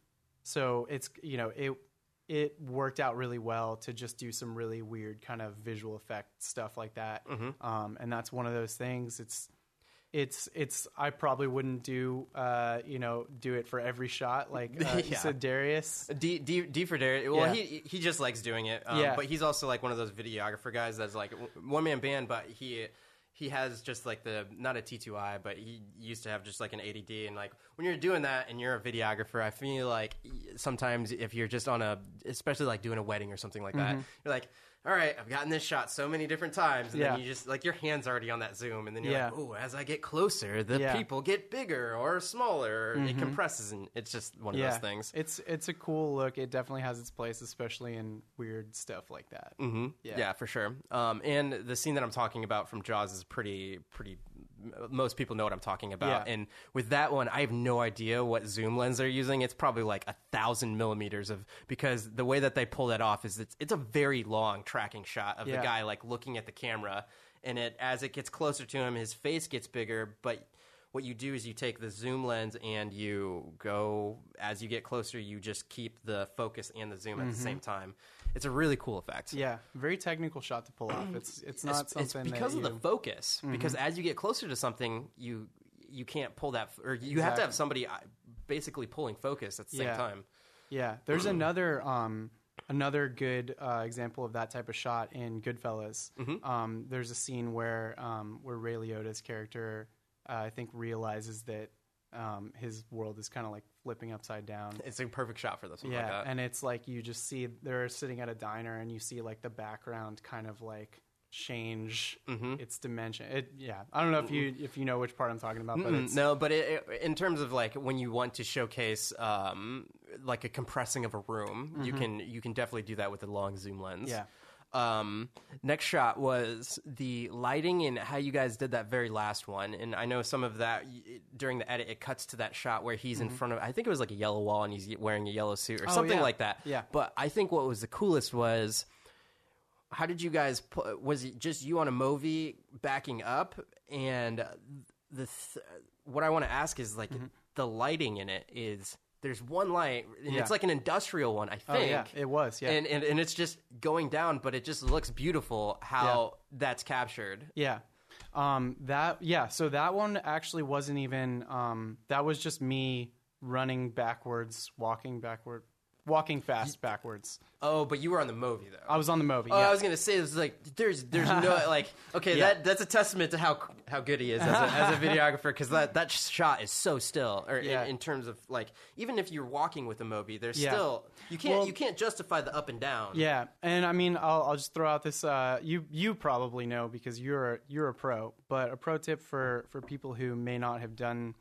so it's you know it it worked out really well to just do some really weird kind of visual effect stuff like that. Um, and that's one of those things. It's it's it's I probably wouldn't do uh you know do it for every shot like uh, Yeah. said Darius. D, D, D for Darius. Well, Yeah. he he just likes doing it. Um, Yeah. But he's also like one of those videographer guys that's like one man band, but he he has just like the not a T2i, but he used to have just like an ADD. And like when you're doing that and you're a videographer, I feel like sometimes if you're just on a, especially like doing a wedding or something like that, mm-hmm. you're like. All right, I've gotten this shot so many different times, and Mm-hmm. Yeah. then you just like your hands already on that zoom, and then you're Yeah. like, "Oh, as I get closer, the Yeah. Mm-hmm. people get bigger or smaller. It compresses, and it's just one of those things." it's it's a cool look. It definitely has its place, especially in weird stuff like that. hmm Yeah. Yeah. for sure. Um, and the scene that I'm talking about from Jaws is pretty, pretty. Most people know what I'm talking about. Yeah. And with that one, I have no idea what zoom lens they're using. It's probably like a thousand millimeters of because the way that they pull that off is it's it's a very long tracking shot of Yeah. the guy like looking at the camera, and it as it gets closer to him, his face gets bigger, but. What you do is you take the zoom lens and you go as you get closer. You just keep the focus and the zoom at the mm-hmm. same time. It's a really cool effect. Mm-hmm. Yeah, very technical shot to pull off. It's it's not It's- it's something because that of the you- Mm-hmm. focus. Because as you get closer to something, you you can't pull that, or you have to have somebody uh, basically pulling focus at the same Yeah. time. Yeah, there's another um, another good uh, example of that type of shot in Goodfellas. Mm-hmm. Um, there's a scene where um, where Ray Liotta's character, uh, I think, realizes that um, his world is kind of like flipping upside down. It's a perfect shot for this one. Yeah, like and it's like you just see they're sitting at a diner, and you see like the background kind of like change Mm-hmm. its dimension. It yeah, I don't know if you if you know which part I'm talking about, but it's no, but it, it- in terms of like when you want to showcase um, like a compressing of a room, you can you can definitely do that with a long zoom lens. Mm-hmm. Yeah. Um, next shot was the lighting and how you guys did that very last one. And I know some of that during the edit, it cuts to that shot where he's in front of, I think it was like a yellow wall and he's wearing a yellow suit or something yeah. like that. Yeah. But I think what was the coolest was how did you guys pu- was it just you on a Movi backing up and the th- what i want to ask is like the lighting in it is there's one light and Yeah. it's like an industrial one i think Oh, yeah, it was, yeah. and, and and it's just going down but it just looks beautiful how that's captured Yeah. Um, that yeah, so that one actually wasn't even um, that was just me running backwards, walking backward, walking fast backwards. oh but you were on the Movi though I was on the Movi. Oh, yeah. I was gonna say, it's like there's there's no like okay Yeah. that that's a testament to how how good he is as a, as a videographer because that that shot is so still or Yeah. in, in terms of like even if you're walking with a Movi, there's Yeah. still you can't Well- you can't justify the up and down. Yeah, and I mean, I'll, I'll just throw out this. Uh, you you probably know because you're you're a pro, but a pro tip for for people who may not have done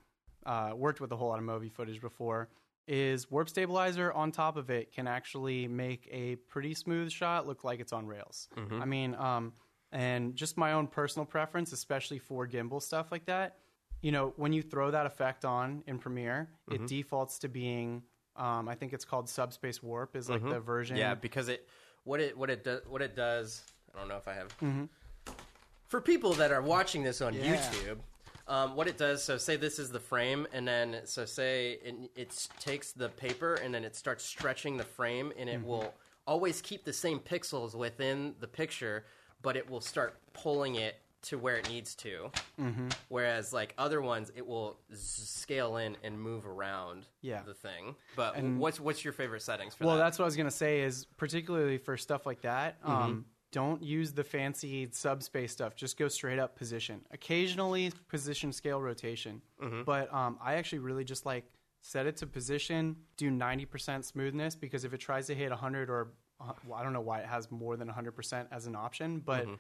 uh, worked with a whole lot of Movi footage before is warp stabilizer on top of it can actually make a pretty smooth shot look like it's on rails. I mean, um, and just my own personal preference, especially for gimbal stuff like that. You know, when you throw that effect on in Premiere, it defaults to being. Um, I think it's called subspace warp is like the version. Yeah, because it what it what it does what it does. I don't know if I have Mm-hmm. for people that are watching this on Yeah. YouTube. Um, what it does, so say this is the frame, and then so say it, it takes the paper and then it starts stretching the frame, and Mm-hmm. it will always keep the same pixels within the picture, but it will start pulling it to where it needs to. Mm-hmm. Whereas like other ones, it will z- scale in and move around Yeah. the thing. But what's what's your favorite settings for Well, that? that's what I was gonna say. Is particularly for stuff like that, Mm-hmm. um, don't use the fancy subspace stuff. Just go straight up position. Occasionally, position scale rotation. Mm-hmm. But um, I actually really just like set it to position. Do ninety percent smoothness because if it tries to hit hundred or uh, well, I don't know why it has more than hundred percent as an option, but Mm-hmm.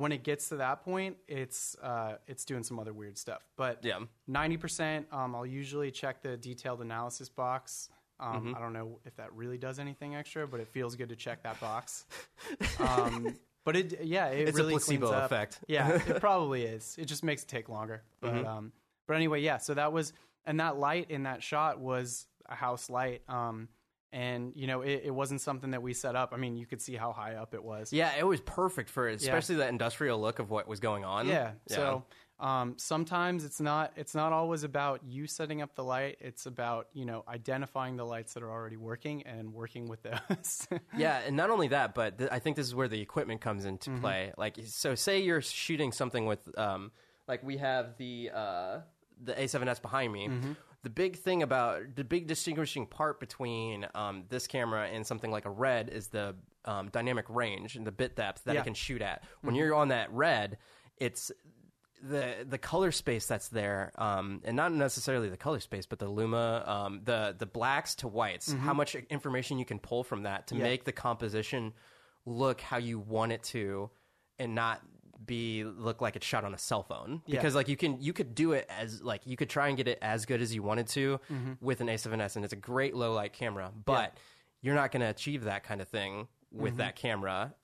when it gets to that point, it's uh, it's doing some other weird stuff. But Yeah. ninety percent. Um, I'll usually check the detailed analysis box. Um, Mm-hmm. I don't know if that really does anything extra, but it feels good to check that box. Um, but it, yeah, it It's a really placebo cleans up. effect. Yeah, it probably is. It just makes it take longer. But Mm-hmm. um, but anyway, yeah. So that was, and that light in that shot was a house light. Um, and you know, it, it wasn't something that we set up. I mean, you could see how high up it was. Yeah, it was perfect for especially that industrial look of what was going on. Yeah. So um, sometimes it's not it's not always about you setting up the light. It's about you know identifying the lights that are already working and working with those. yeah, and not only that, but th- I think this is where the equipment comes into Mm-hmm. play. Like, so say you're shooting something with, um, like we have the uh, the A7S behind me. Mm-hmm. The big thing about the big distinguishing part between um, this camera and something like a RED is the um, dynamic range and the bit depth that Yeah. it can shoot at. When you're on that RED, it's the the color space that's there, um, and not necessarily the color space, but the luma, um, the the blacks to whites. How much information you can pull from that to Mm-hmm. Yeah. make the composition look how you want it to, and not be look like it's shot on a cell phone. Yeah. Because like you can you could do it as like you could try and get it as good as you wanted to Mm-hmm. with an ace A7S, and it's a great low light camera, but you're not going to achieve that kind of thing Mm-hmm. with that camera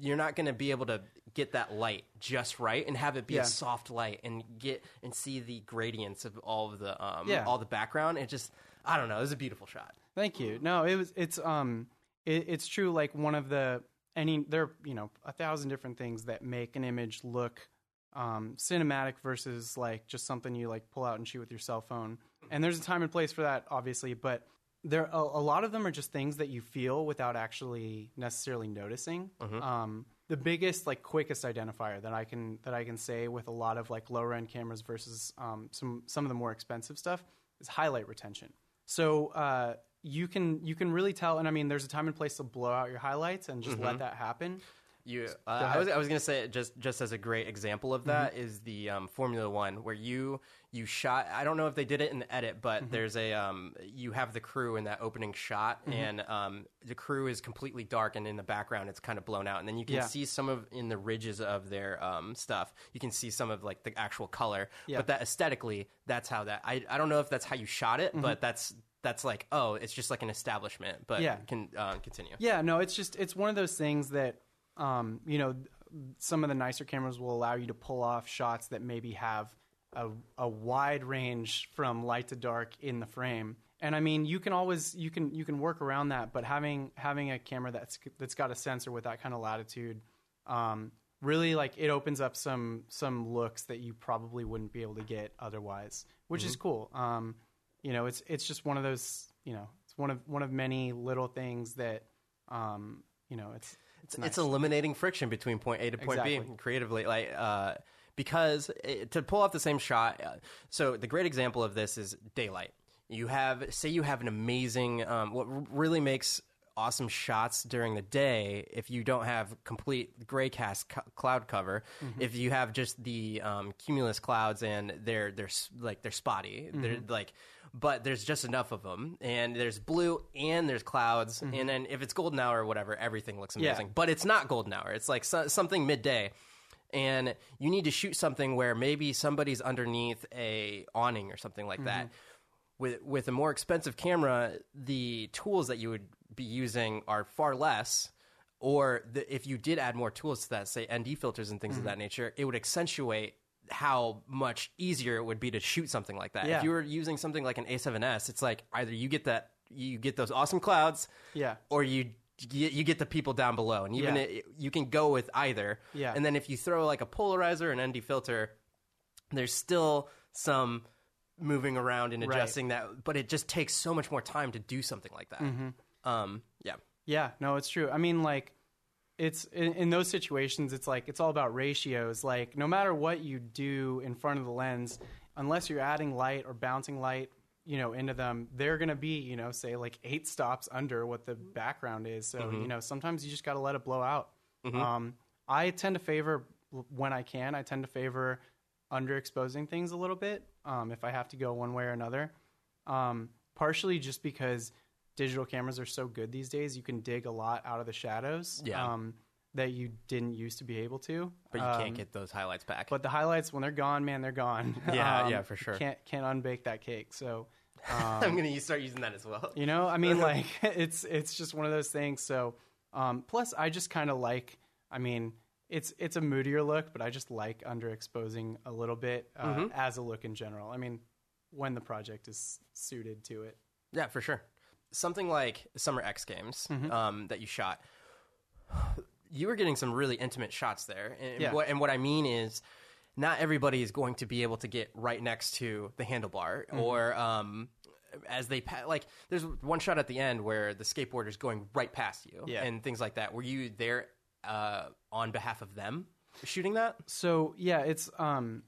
you're not going to be able to get that light just right and have it be Yeah. a soft light and get and see the gradients of all of the um Yeah. all the background it just i don't know it was a beautiful shot Thank you. No, it was it's um it, it's true like one of the any there are, you know a thousand different things that make an image look um cinematic versus like just something you like pull out and shoot with your cell phone. And there's a time and place for that obviously, but there a, a lot of them are just things that you feel without actually necessarily noticing. Um the biggest like quickest identifier that I can that I can say with a lot of like lower end cameras versus um, some some of the more expensive stuff is highlight retention. So uh, you can you can really tell, and I mean, there's a time and place to blow out your highlights and just let that happen. You uh, i was i was going to say just just as a great example of that is the um, formula 1 where you you shot i don't know if they did it in the edit but there's a um you have the crew in that opening shot and um the crew is completely dark and in the background it's kind of blown out. And then you can Yeah. see some of in the ridges of their um stuff you can see some of like the actual color. Yeah. but that aesthetically that's how that i i don't know if that's how you shot it but that's that's like oh it's just like an establishment but Yeah. can uh, continue. Yeah, no, it's just it's one of those things that um, you know, some of the nicer cameras will allow you to pull off shots that maybe have a, a wide range from light to dark in the frame. And I mean, you can always you can you can work around that, but having having a camera that's that's got a sensor with that kind of latitude, um, really like it opens up some some looks that you probably wouldn't be able to get otherwise, which is cool. Um, you know, it's it's just one of those you know it's one of one of many little things that um, you know it's it's nice. It's eliminating friction between point A to point B creatively, like uh, because it, to pull off the same shot. Uh, so the great example of this is daylight. You have say you have an amazing um, what really makes awesome shots during the day if you don't have complete gray cast c- cloud cover. Mm-hmm. If you have just the um, cumulus clouds and they're they're like they're spotty. Mm-hmm. They're like but there's just enough of them and there's blue and there's clouds. Mm-hmm. And then if it's golden hour or whatever everything looks Yeah. amazing. But it's not golden hour. It's like so, something midday. And you need to shoot something where maybe somebody's underneath a awning or something like that. With with a more expensive camera the tools that you would be using are far less or the, if you did add more tools to that say nd filters and things of that nature it would accentuate how much easier it would be to shoot something like that Yeah. if you were using something like an a7s it's like either you get that you get those awesome clouds Yeah. or you you get the people down below and even Yeah. it, you can go with either Yeah. and then if you throw like a polarizer an nd filter there's still some moving around and Right. adjusting that but it just takes so much more time to do something like that Mm-hmm. Um yeah Yeah, no, it's true. I mean, like, it's in, in those situations, it's like it's all about ratios. Like, no matter what you do in front of the lens, unless you're adding light or bouncing light, you know, into them, they're gonna be, you know, say like eight stops under what the background is. So, you know, sometimes you just got to let it blow out. Um, I tend to favor when I can. I tend to favor underexposing things a little bit um, if I have to go one way or another. Um, partially just because digital cameras are so good these days, you can dig a lot out of the shadows Yeah. um, that you didn't used to be able to. but you Um, can't get those highlights back But the highlights, when they're gone, man, they're gone. Yeah, yeah, for sure. Can't can't unbake that cake. So. i'm gonna start using that as well You know, I mean, like it's it's just one of those things. So, um, plus, I just kind of like. I mean, it's it's a moodier look, but I just like underexposing a little bit uh, Mm-hmm. as a look in general. I mean, when the project is suited to it. Yeah, for sure. Something like Summer X Games Mm-hmm. um, that you shot, you were getting some really intimate shots there. And, Yeah. what, and what I mean is, not everybody is going to be able to get right next to the handlebar Mm-hmm. or. Um, as they pa- like, there's one shot at the end where the skateboarder's going right past you, Yeah. and things like that. Were you there uh, on behalf of them shooting that? So yeah, it's um,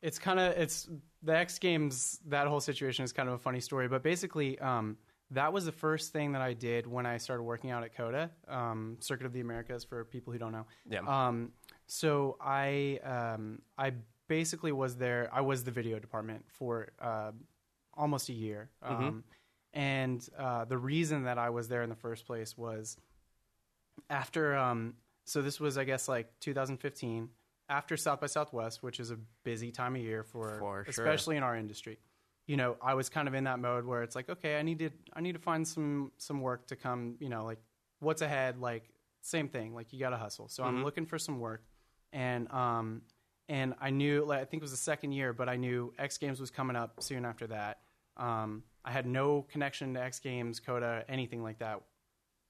it's kind of it's the X Games. That whole situation is kind of a funny story, but basically, um, that was the first thing that I did when I started working out at COTA, um, Circuit of the Americas, for people who don't know. Yeah. Um, so I um, I basically was there. I was the video department for uh, almost a year, um, and uh, the reason that I was there in the first place was after um so this was i guess like 2015 after south by southwest which is a busy time of year for, For sure. especially in our industry you know i was kind of in that mode where it's like okay i need to i need to find some some work to come you know like what's ahead? Like same thing like you gotta hustle. So i'm looking for some work. And um and i knew like i think it was the second year but i knew x games was coming up soon after that. Um i had no connection to x games COTA anything like that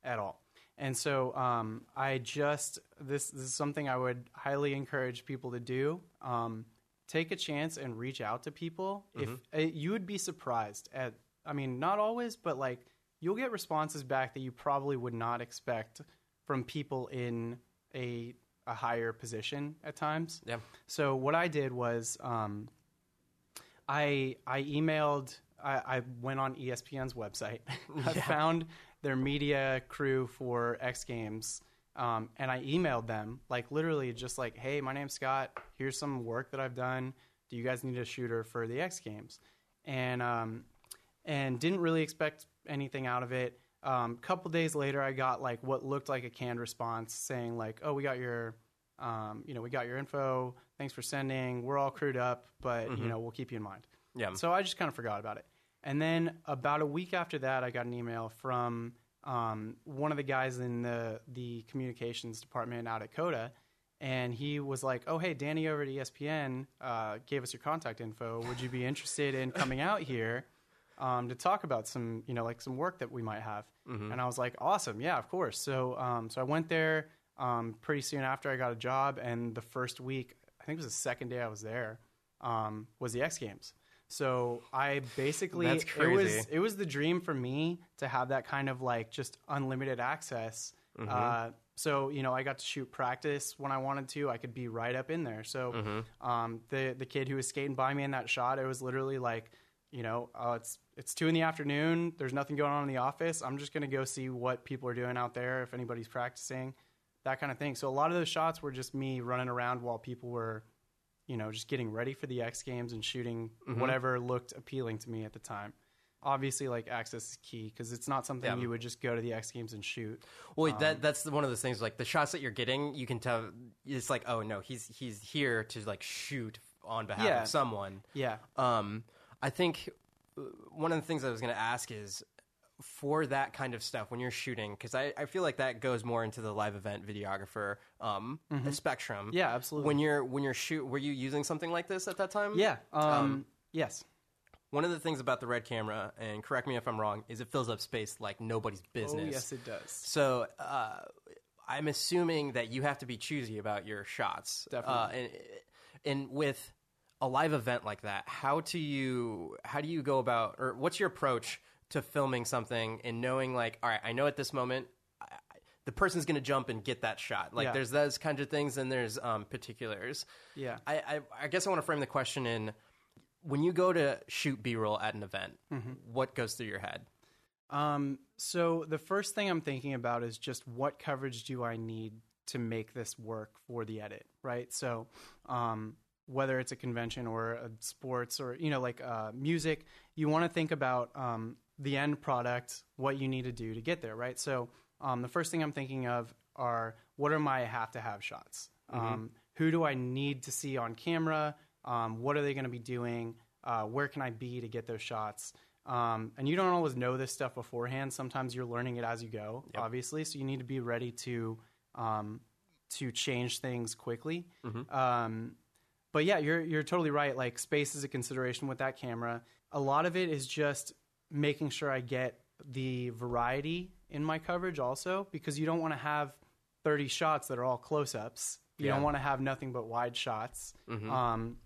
at all. And so um, I just this this is something I would highly encourage people to do. Um, take a chance and reach out to people. If uh, you would be surprised at, I mean, not always, but like you'll get responses back that you probably would not expect from people in a a higher position at times. Yeah. So what I did was um, I I emailed I, I went on ESPN's website. I found their media crew for X Games. Um, and I emailed them, like literally just like, hey, my name's Scott. Here's some work that I've done. Do you guys need a shooter for the X Games? And um, and didn't really expect anything out of it. A um, couple days later, I got like what looked like a canned response saying like, "Oh, we got your, um, you know, we got your info. Thanks for sending. We're all crewed up, but you know, we'll keep you in mind." Yeah. So I just kind of forgot about it. And then about a week after that, I got an email from um, one of the guys in the the communications department out at COTA, and he was like, "Oh, hey, Danny over at ESPN uh, gave us your contact info. Would you be interested in coming out here um, to talk about some, you know, like some work that we might have?" And I was like, "Awesome, yeah, of course." So, um, so I went there um, pretty soon after I got a job, and the first week, I think it was the second day I was there, um, was the X Games. So I basically That's it was it was the dream for me to have that kind of like just unlimited access. Mm-hmm. Uh, so you know, I got to shoot practice when I wanted to. I could be right up in there. So Mm-hmm. um, the the kid who was skating by me in that shot, it was literally like, you know, uh, it's it's two in the afternoon. There's nothing going on in the office. I'm just gonna go see what people are doing out there. If anybody's practicing, that kind of thing. So a lot of those shots were just me running around while people were you know, just getting ready for the X Games and shooting Mm-hmm. whatever looked appealing to me at the time. Obviously, like access is key because it's not something Yeah. you would just go to the X Games and shoot. Well, that that's one of those things. Like the shots that you're getting, you can tell. It's like, oh no, he's he's here to like shoot on behalf Yeah. of someone. Yeah, Um, I think uh, one of the things I was going to ask is for that kind of stuff when you're shooting, because I, I feel like that goes more into the live event videographer um, spectrum. Mm-hmm. Yeah, absolutely. When you're when you're shoot, were you using something like this at that time? yeah. Um, yes, One of the things about the RED camera, and correct me if I'm wrong, is it fills up space like nobody's oh business. yes, it does. So uh, I'm assuming that you have to be choosy about your shots. Definitely. Uh, and, and with a live event like that, how do you how do you go about, or what's your approach to filming something and knowing like, all right, I know at this moment. I, the person's going to jump and get that shot. Like Yeah. there's those kinds of things, and there's um, particulars. Yeah. I, I, I guess I want to frame the question in when you go to shoot B-roll at an event, Mm-hmm. what goes through your head? Um, so the first thing I'm thinking about is just what coverage do I need to make this work for the edit, right? So, um, whether it's a convention or a sports or you know like uh, music, you want to think about um, the end product, what you need to do to get there, right? So, um, the first thing I'm thinking of are what are my have to have shots? Um, who do I need to see on camera? Um, what are they going to be doing? Uh, where can I be to get those shots? Um, and you don't always know this stuff beforehand. Sometimes you're learning it as you go, obviously. So you need to be ready to um, to change things quickly. Um, but yeah, you're you're totally right. Like space is a consideration with that camera. A lot of it is just making sure I get the variety in my coverage also because you don't want to have 30 shots that are all close-ups. You Yeah. don't want to have nothing but wide shots. Um,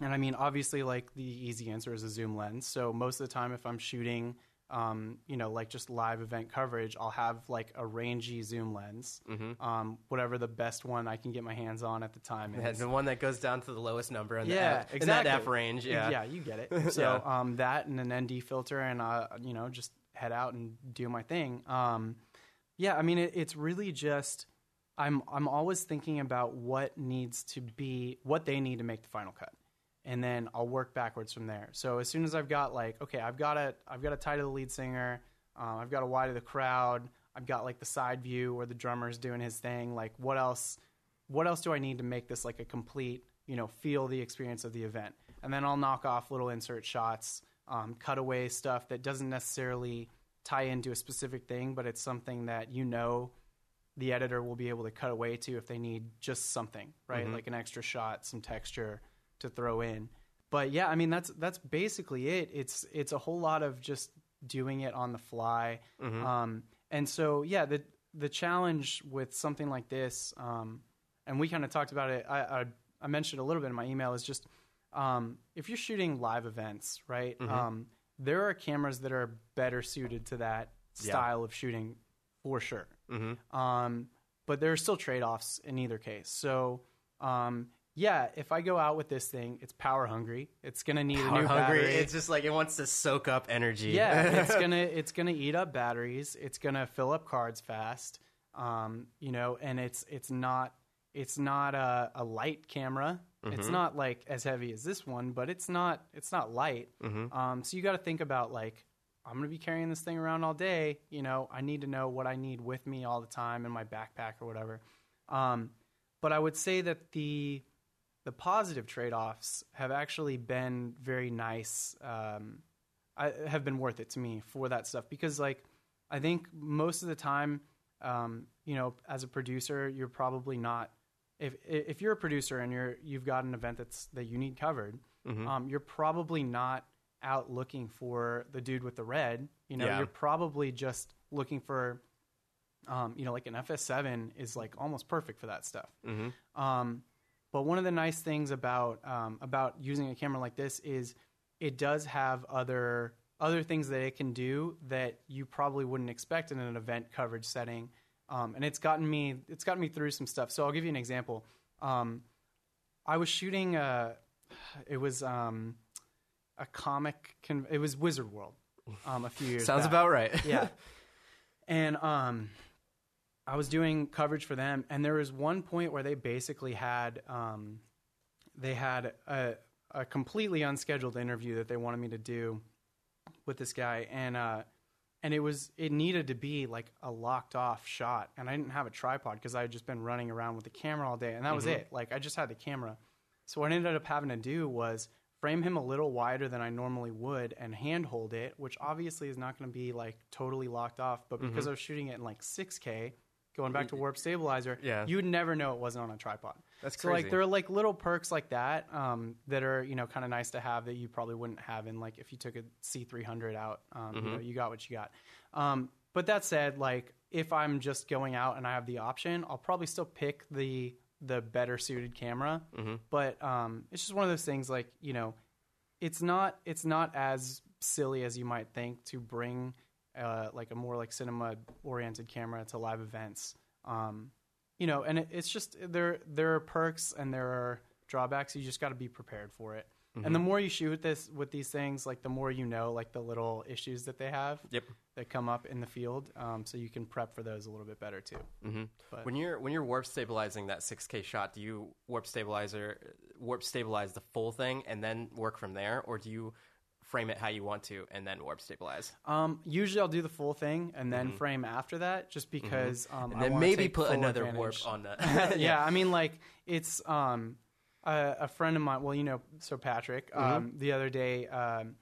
and I mean, obviously, like the easy answer is a zoom lens. So most of the time, if I'm shooting, um, you know, like just live event coverage, I'll have like a rangy zoom lens, um, whatever the best one I can get my hands on at the time. Is. the one that goes down to the lowest number in, Yeah, the, F, in that F range. Yeah. yeah, you get it. So um, that and an ND filter, and uh, you know, just head out and do my thing. Um, yeah, I mean, it, it's really just I'm I'm always thinking about what needs to be what they need to make the final cut, and then I'll work backwards from there. So as soon as I've got like, okay, I've got a I've got a tie to the lead singer, um, I've got a wide of the crowd, I've got like the side view where the drummer's doing his thing. Like, what else? What else do I need to make this like a complete, you know, feel the experience of the event? And then I'll knock off little insert shots, um, cutaway stuff that doesn't necessarily tie into a specific thing, but it's something that you know the editor will be able to cut away to if they need just something, right? Like an extra shot, some texture to throw in. But yeah, I mean that's that's basically it. It's it's a whole lot of just doing it on the fly. Um, and so yeah, the the challenge with something like this, um, and we kind of talked about it. I, I I mentioned a little bit in my email is just um, if you're shooting live events, right? Um, there are cameras that are better suited to that style of shooting for sure. Um, but there are still trade offs in either case. So, um, yeah, if I go out with this thing, it's power hungry. It's gonna need a Power new hungry. battery. It's just like it wants to soak up energy. yeah, it's gonna it's gonna eat up batteries. It's gonna fill up cards fast. Um, you know, and it's it's not it's not a, a light camera. It's not like as heavy as this one, but it's not it's not light. Um, so you got to think about like I'm gonna be carrying this thing around all day. You know, I need to know what I need with me all the time in my backpack or whatever. Um, but I would say that the the positive trade offs have actually been very nice. Um, I, have been worth it to me for that stuff because like I think most of the time, um, you know, as a producer, you're probably not. If if you're a producer and you're you've got an event that's that you need covered, Mm-hmm. um, you're probably not out looking for the dude with the RED. You know, Yeah. you're probably just looking for, um, you know, like an FS7 is like almost perfect for that stuff. Mm-hmm. But one of the nice things about um, about using a camera like this is it does have other other things that it can do that you probably wouldn't expect in an event coverage setting. Um, and it's gotten me it's gotten me through some stuff. So I'll give you an example. Um, I was shooting uh it was um, a comic. Con- it was Wizard World um, a few years. Ago. Sounds back about right. yeah. And um, I was doing coverage for them, and there was one point where they basically had um, they had a, a completely unscheduled interview that they wanted me to do with this guy, and uh, and it was it needed to be like a locked off shot, and I didn't have a tripod because I had just been running around with the camera all day, and that was it. Like I just had the camera. So what I ended up having to do was frame him a little wider than I normally would and handhold it, which obviously is not going to be like totally locked off. But because I was shooting it in like 6K, going back to warp stabilizer, Yeah. you would never know it wasn't on a tripod. That's so like there are like little perks like that um, that are you know kind of nice to have that you probably wouldn't have in like if you took a C300 out, um, you know you got what you got. Um, but that said, like if I'm just going out and I have the option, I'll probably still pick the the better suited camera. But um, it's just one of those things like you know it's not it's not as silly as you might think to bring uh, like a more like cinema oriented camera to live events. Um, you know, and it, it's just there there are perks and there are drawbacks. You just got to be prepared for it. And the more you shoot this with these things, like the more you know, like the little issues that they have Yep. that come up in the field, um, so you can prep for those a little bit better too. Mm-hmm. But- When you're when you're warp stabilizing that 6K shot, do you warp stabilizer warp stabilize the full thing and then work from there, or do you frame it how you want to and then warp stabilize? Um, usually, I'll do the full thing and then frame after that, just because. Um, Mm-hmm. And then maybe put another advantage. warp on the. yeah, I mean, like it's um, a, a friend of mine. Well, you know, so Patrick. Um, Mm-hmm. the other day, um,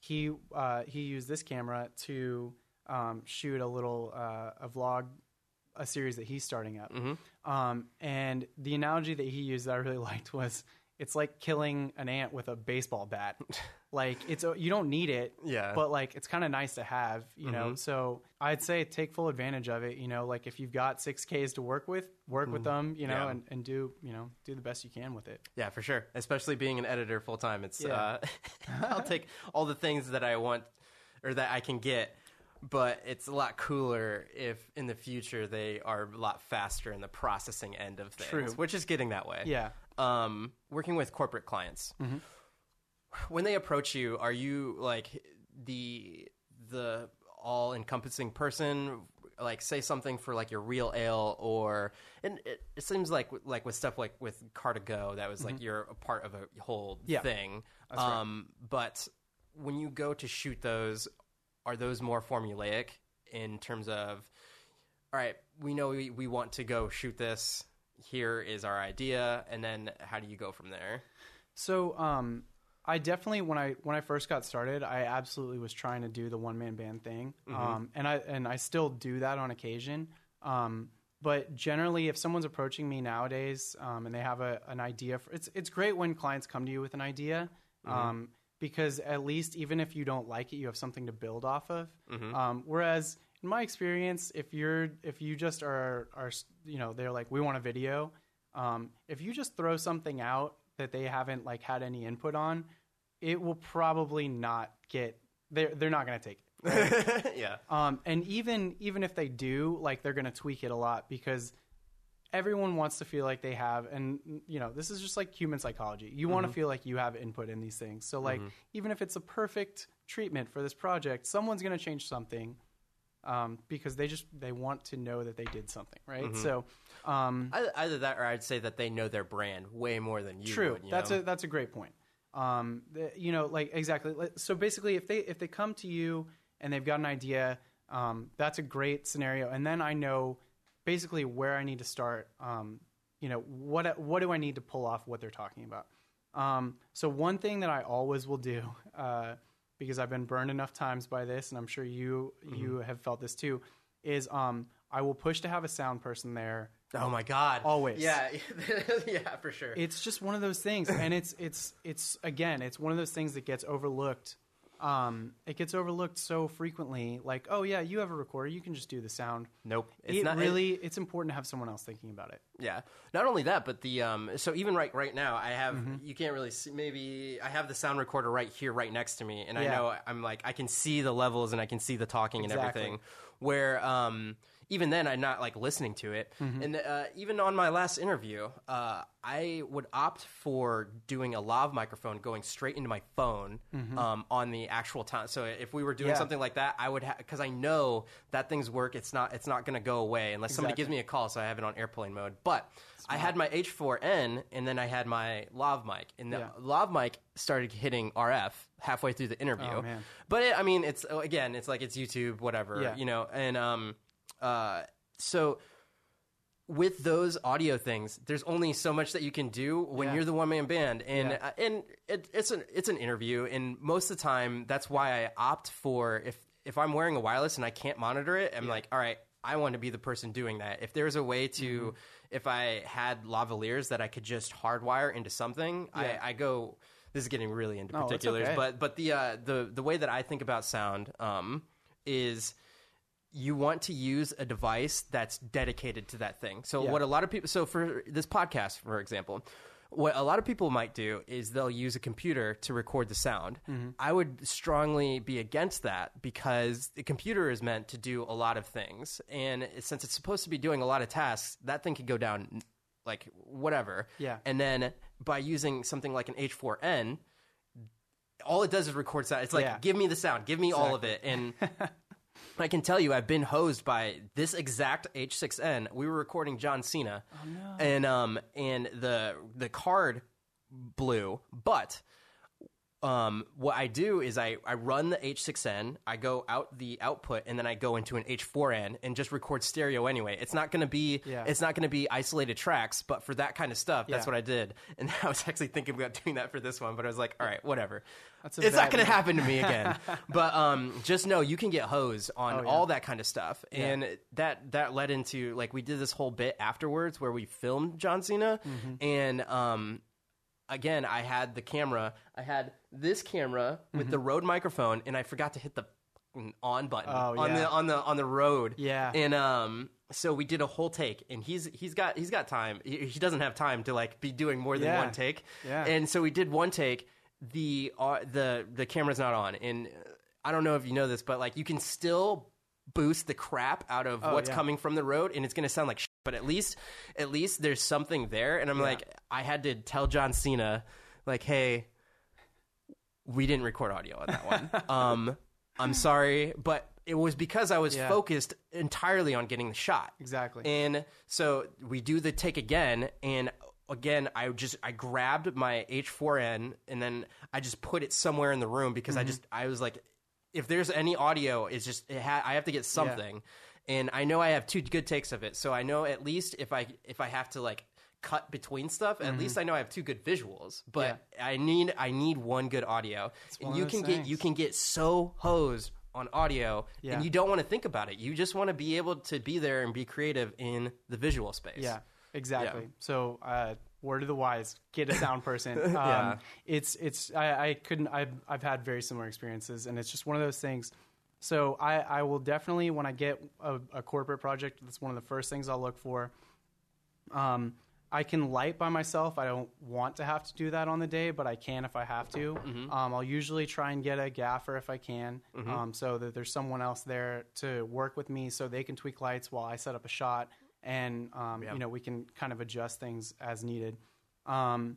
he uh, he used this camera to um, shoot a little uh, a vlog, a series that he's starting up. Mm-hmm. Um, and the analogy that he used that I really liked was. It's like killing an ant with a baseball bat. like it's you don't need it, Yeah. but like it's kind of nice to have, you know. So I'd say take full advantage of it. You know, like if you've got six Ks to work with, work with them. You know, Yeah. and, and do you know do the best you can with it. Yeah, for sure. Especially being an editor full time, it's Yeah. uh, I'll take all the things that I want or that I can get, but it's a lot cooler if in the future they are a lot faster in the processing end of things, True. which is getting that way. Yeah. Um, working with corporate clients, Mm-hmm. when they approach you, are you like the the all encompassing person? Like say something for like your real ale, or and it, it seems like like with stuff like with car2go, that was like you're a part of a whole Mm-hmm. Yeah. thing. That's right. um, but when you go to shoot those, are those more formulaic in terms of all right, we know we, we want to go shoot this. Here is our idea, and then how do you go from there? So um, I definitely when I when I first got started, I absolutely was trying to do the one man band thing, um, and I and I still do that on occasion. Um, but generally, if someone's approaching me nowadays um, and they have a, an idea, for, it's it's great when clients come to you with an idea. Um, because at least even if you don't like it, you have something to build off of. Um, whereas in my experience, if you're if you just are are you know they're like we want a video, um, if you just throw something out that they haven't like had any input on, it will probably not get they're they're not going to take it. yeah. Um, and even even if they do, like they're going to tweak it a lot because everyone wants to feel like they have and you know this is just like human psychology you want to feel like you have input in these things so like even if it's a perfect treatment for this project someone's going to change something um, because they just they want to know that they did something right so um, Either, either that, or I'd say that they know their brand way more than you. True. Would, you that's know? a that's a great point. Um, the, you know, like exactly. So basically, if they if they come to you and they've got an idea, um, that's a great scenario. And then I know basically where I need to start. Um, you know, what what do I need to pull off what they're talking about? Um, so one thing that I always will do uh, because I've been burned enough times by this, and I'm sure you you have felt this too. Is um I will push to have a sound person there. Oh my god. Always. Yeah. yeah, for sure. It's just one of those things, and it's it's it's again, it's one of those things that gets overlooked. Um, it gets overlooked so frequently. Like, oh yeah, you have a recorder, you can just do the sound. nope. It's it not really, it's important to have someone else thinking about it. Yeah. Not only that, but the um. So even right right now, I have Mm-hmm. you can't really see. Maybe I have the sound recorder right here, right next to me, and I know I'm like I can see the levels and I can see the talking and everything. Where um. Even then, I'm not like listening to it, Mm-hmm. and uh, even on my last interview, uh, I would opt for doing a lav microphone going straight into my phone um, on the actual time. So if we were doing Mm-hmm. Yeah. something like that, I would because I know that things work. It's not it's not going to go away unless somebody gives me a call, so I have it on airplane mode. But I had my H4n, and then I had my lav mic, and the Yeah. lav mic started hitting RF halfway through the interview. Oh. But it, I mean, it's again, it's like it's YouTube, whatever, Yeah. you know, and um, uh, so. With those audio things, there's only so much that you can do when Yeah. you're the one man band, and Yeah. uh, and it, it's an it's an interview, and most of the time that's why I opt for if if I'm wearing a wireless and I can't monitor it, I'm like, all right, I want to be the person doing that. If there's a way to, Mm-hmm. if I had lavaliers that I could just hardwire into something, Yeah. I, I go. This is getting really into particulars, okay. but but the uh, the the way that I think about sound um, is you want to use a device that's dedicated to that thing. So Yeah. what a lot of people so for this podcast for example, what a lot of people might do is they'll use a computer to record the sound. Mm-hmm. I would strongly be against that because the computer is meant to do a lot of things and since it's supposed to be doing a lot of tasks, that thing could go down like whatever. Yeah. And then by using something like an H4n, all it does is record sound. It's like, Yeah. give me the sound, give me all of it. And I can tell you, I've been hosed by this exact H6n. We were recording John Cena, and um, and the the card blew, but um, what I do is I, I run the H6n, I go out the output, and then I go into an H4n and just record stereo anyway. It's not going to be Yeah. it's not going to be isolated tracks, but for that kind of stuff, that's what I did. And I was actually thinking about doing that for this one, but I was like, all right, whatever. That's it's not going to happen to me again. but um, just know you can get hosed on Oh, yeah. all that kind of stuff, and that that led into like we did this whole bit afterwards where we filmed John Cena, Mm-hmm. and um, again I had the camera, I had this camera with Mm-hmm. the Rode microphone, and I forgot to hit the on button Oh, on yeah. the on the on the Rode. Yeah. and um. So we did a whole take, and he's he's got he's got time. He, he doesn't have time to like be doing more than Yeah. one take. Yeah. And so we did one take. The uh, the the camera's not on, and uh, I don't know if you know this, but like you can still boost the crap out of what's Oh, yeah. coming from the Rode, and it's gonna sound like. But at least at least there's something there, and I'm like, I had to tell John Cena, like, hey, we didn't record audio on that one. um, I'm sorry, but it was because I was Yeah. focused entirely on getting the shot. Exactly. And so we do the take again, and again, I just I grabbed my H4n and then I just put it somewhere in the room because I just I was like, if there's any audio, it's just it ha- I have to get something, and I know I have two good takes of it, so I know at least if I if I have to like cut between stuff at least i know i have two good visuals but i need i need one good audio and you can get you can get so hosed on audio Yeah. and you don't want to think about it you just want to be able to be there and be creative in the visual space Yeah, exactly. Yeah. So, uh, word of the wise: get a sound person. Um, Yeah. It's it's I, I couldn't I've I've had very similar experiences, and it's just one of those things. So I I will definitely when I get a, a corporate project, that's one of the first things I'll look for. Um, I can light by myself. I don't want to have to do that on the day, but I can if I have to. Mm-hmm. Um, I'll usually try and get a gaffer if I can, um, so that there's someone else there to work with me, so they can tweak lights while I set up a shot, and um, you know we can kind of adjust things as needed. Um,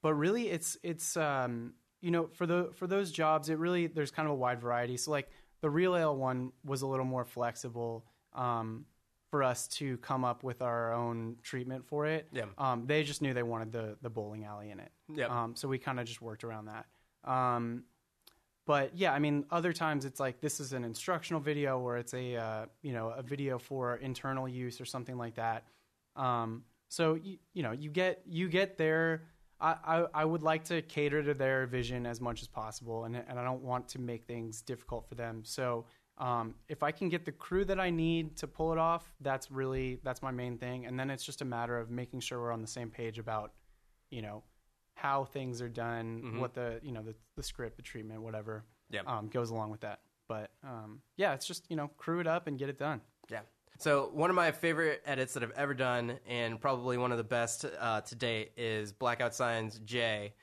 but really, it's it's um, you know for the for those jobs, it really there's kind of a wide variety. So like the real ale one was a little more flexible. Um, for us to come up with our own treatment for it. Yeah. Um, they just knew they wanted the the bowling alley in it. Yep. Um, so we kind of just worked around that. Um, but yeah, I mean, other times it's like this is an instructional video or it's a uh, you know a video for internal use or something like that. Um, so you, you know you get you get there. I, I, I would like to cater to their vision as much as possible, and and I don't want to make things difficult for them. So um, if I can get the crew that I need to pull it off, that's really that's my main thing. And then it's just a matter of making sure we're on the same page about, you know, how things are done, what the you know the the script, the treatment, whatever, Yeah. um, goes along with that. But um, yeah, it's just you know crew it up and get it done. Yeah. So one of my favorite edits that I've ever done, and probably one of the best uh, to date, is Blackout Signs J.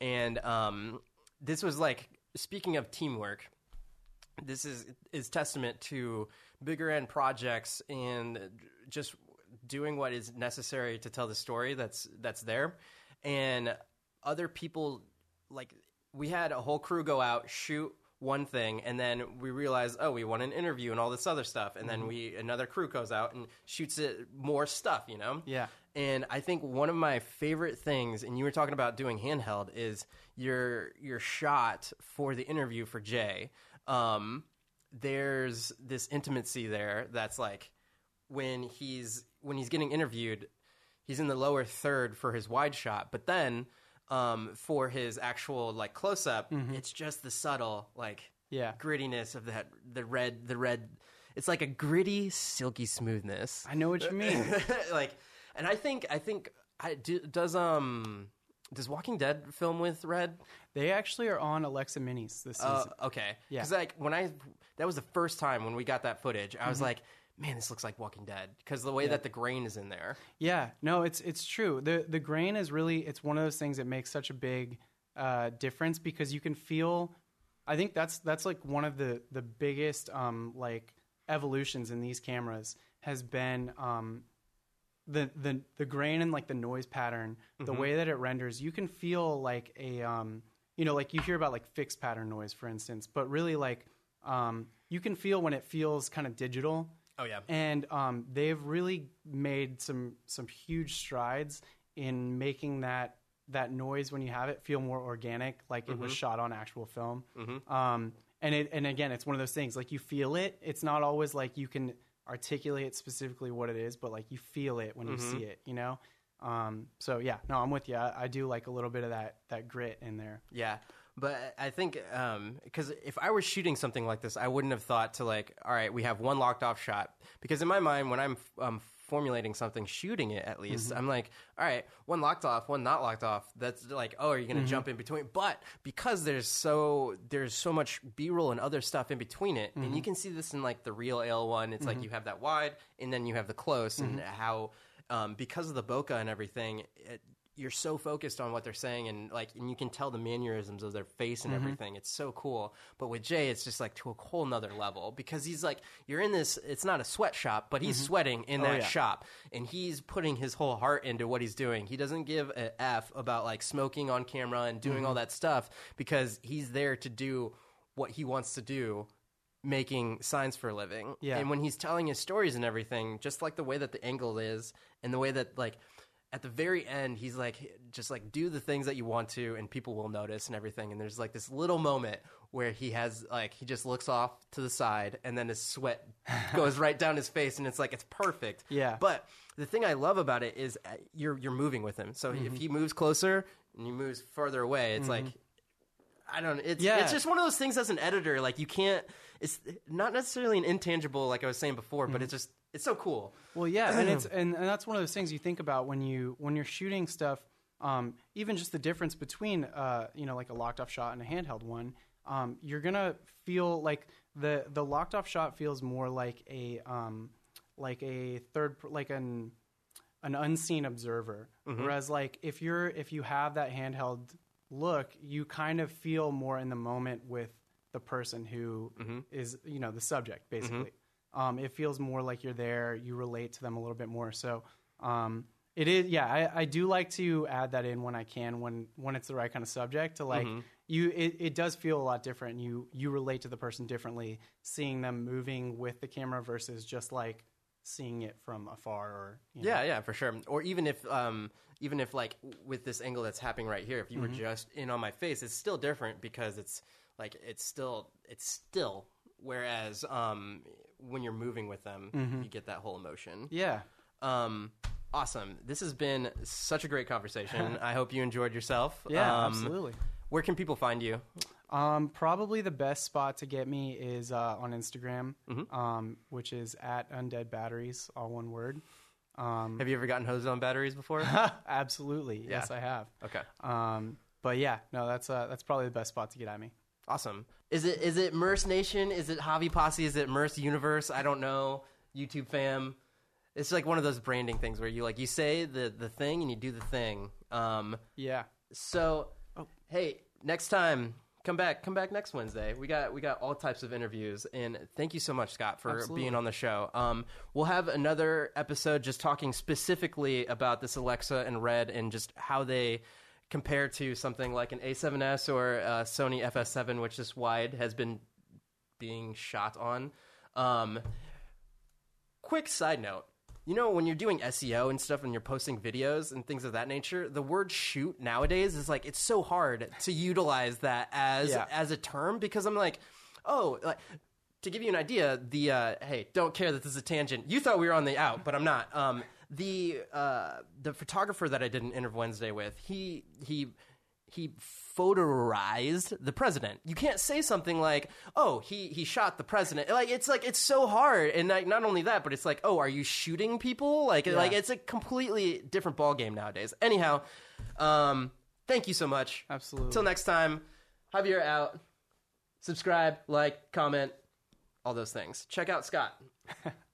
And um, this was like speaking of teamwork. This is is testament to bigger end projects and just doing what is necessary to tell the story that's that's there, and other people like we had a whole crew go out shoot one thing and then we realized oh we want an interview and all this other stuff. And then we another crew goes out and shoots it more stuff you know? Yeah. and i think one of my favorite things and you were talking about doing handheld is your your shot for the interview for jay. Um there's this intimacy there that's like when he's when he's getting interviewed he's in the lower third for his wide shot. But then um, for his actual like close up it's just the subtle like Yeah. grittiness of that the red the red it's like a gritty silky smoothness I know what you mean. like and i think i think I, do, does um does walking dead film with RED they actually are on Alexa Minis this uh, season. okay Yeah. because like when i that was the first time when we got that footage i Mm-hmm. was like man this looks like walking dead because the way that the grain is in there Yeah, no, it's it's true. the The grain is really it's one of those things that makes such a big uh, difference because you can feel. I think that's that's like one of the the biggest um, like evolutions in these cameras has been um, the the the grain and like the noise pattern, the way that it renders. You can feel like a um, you know like you hear about like fixed pattern noise, for instance, but really like um, you can feel when it feels kind of digital oh yeah and um, they've really made some some huge strides in making that that noise when you have it feel more organic, like it was shot on actual film. Um, and it and again, it's one of those things like you feel it. It's not always like you can articulate specifically what it is, but like you feel it when you see it. You know. Um, so yeah, no, I'm with you. I, I do like a little bit of that that grit in there. Yeah, but I think um, because if I were shooting something like this, I wouldn't have thought to like, all right, we have one locked off shot. Because in my mind, when I'm um, formulating something, shooting it at least, mm-hmm. I'm like, all right, one locked off, one not locked off. That's like, oh, are you going to jump mm-hmm. in between? But because there's so there's so much B roll and other stuff in between it, and you mm-hmm. can see this in like the Real Ale one. It's like you have that wide, and then you have the close, and how um, because of the bokeh and everything. It, you're so focused on what they're saying and like and you can tell the mannerisms of their face and mm-hmm. everything. It's so cool. But with jay it's just like to a whole nother level because he's like you're in this it's not a sweatshop but he's mm-hmm. sweating in oh, that yeah. shop and he's putting his whole heart into what he's doing. He doesn't give a f about like smoking on camera and doing all mm-hmm. that stuff because he's there to do what he wants to do making signs for a living. Yeah. and when he's telling his stories and everything just like the way that the angle is and the way that like at the very end he's like just like do the things that you want to and people will notice and everything and there's like this little moment where he has like he just looks off to the side and then his sweat goes right down his face and it's like it's perfect Yeah. but the thing i love about it is uh, you're you're moving with him so Mm-hmm. if he moves closer and he moves further away it's like I don't know. It's Yeah. it's just one of those things as an editor, like you can't. It's not necessarily an intangible, like I was saying before, but it's just it's so cool. Well, yeah, and it's and, and that's one of those things you think about when you when you're shooting stuff. Um, even just the difference between uh, you know like a locked off shot and a handheld one, um, you're gonna feel like the the locked off shot feels more like a um, like a third like an an unseen observer. Whereas like if you're if you have that handheld look, you kind of feel more in the moment with the person who is you know the subject basically. Um, it feels more like you're there. You relate to them a little bit more. So um, it is yeah. I, I do like to add that in when I can when when it's the right kind of subject to like you. It, it does feel a lot different. You you relate to the person differently, seeing them moving with the camera versus just like seeing it from afar or you know. Yeah, yeah, for sure. Or even if um even if like with this angle that's happening right here, if you were just in on my face, it's still different because it's like it's still it's still whereas um when you're moving with them, you get that whole emotion. yeah. Um Awesome. This has been such a great conversation. I hope you enjoyed yourself. Yeah, Um, absolutely. Where can people find you? Um, probably the best spot to get me is uh, on Instagram, Mm-hmm. um, which is at Undead Batteries, all one word. Um, Have you ever gotten hosed on batteries before? absolutely, yes, I have. okay. Um, but yeah, no, that's uh, that's probably the best spot to get at me. Awesome. Is it is it Merce Nation? Is it Hobby Posse? Is it Merce Universe? I don't know. YouTube fam. It's like one of those branding things where you like you say the the thing and you do the thing. Um, Yeah, so hey, next time come back come back next Wednesday. We got we got all types of interviews and thank you so much Scott for Absolutely. being on the show. Um, we'll have another episode just talking specifically about this Alexa and RED and just how they compare to something like an A7S or a Sony FS7 which this wide has been being shot on. Um, quick side note you know when you're doing seo and stuff and you're posting videos and things of that nature the word shoot nowadays is like it's so hard to utilize that as Yeah. as a term because i'm like oh like to give you an idea the uh, hey don't care that this is a tangent you thought we were on the out but i'm not um, the uh, the photographer that i did an interview wednesday with he he he photorized the president. You can't say something like, "Oh, he he shot the president." Like it's like it's so hard, and like not only that, but it's like, "Oh, are you shooting people?" Like like it's a completely different ball game nowadays. Anyhow, um, thank you so much. absolutely. Till next time, Javier out. Subscribe, like, comment, all those things. Check out Scott.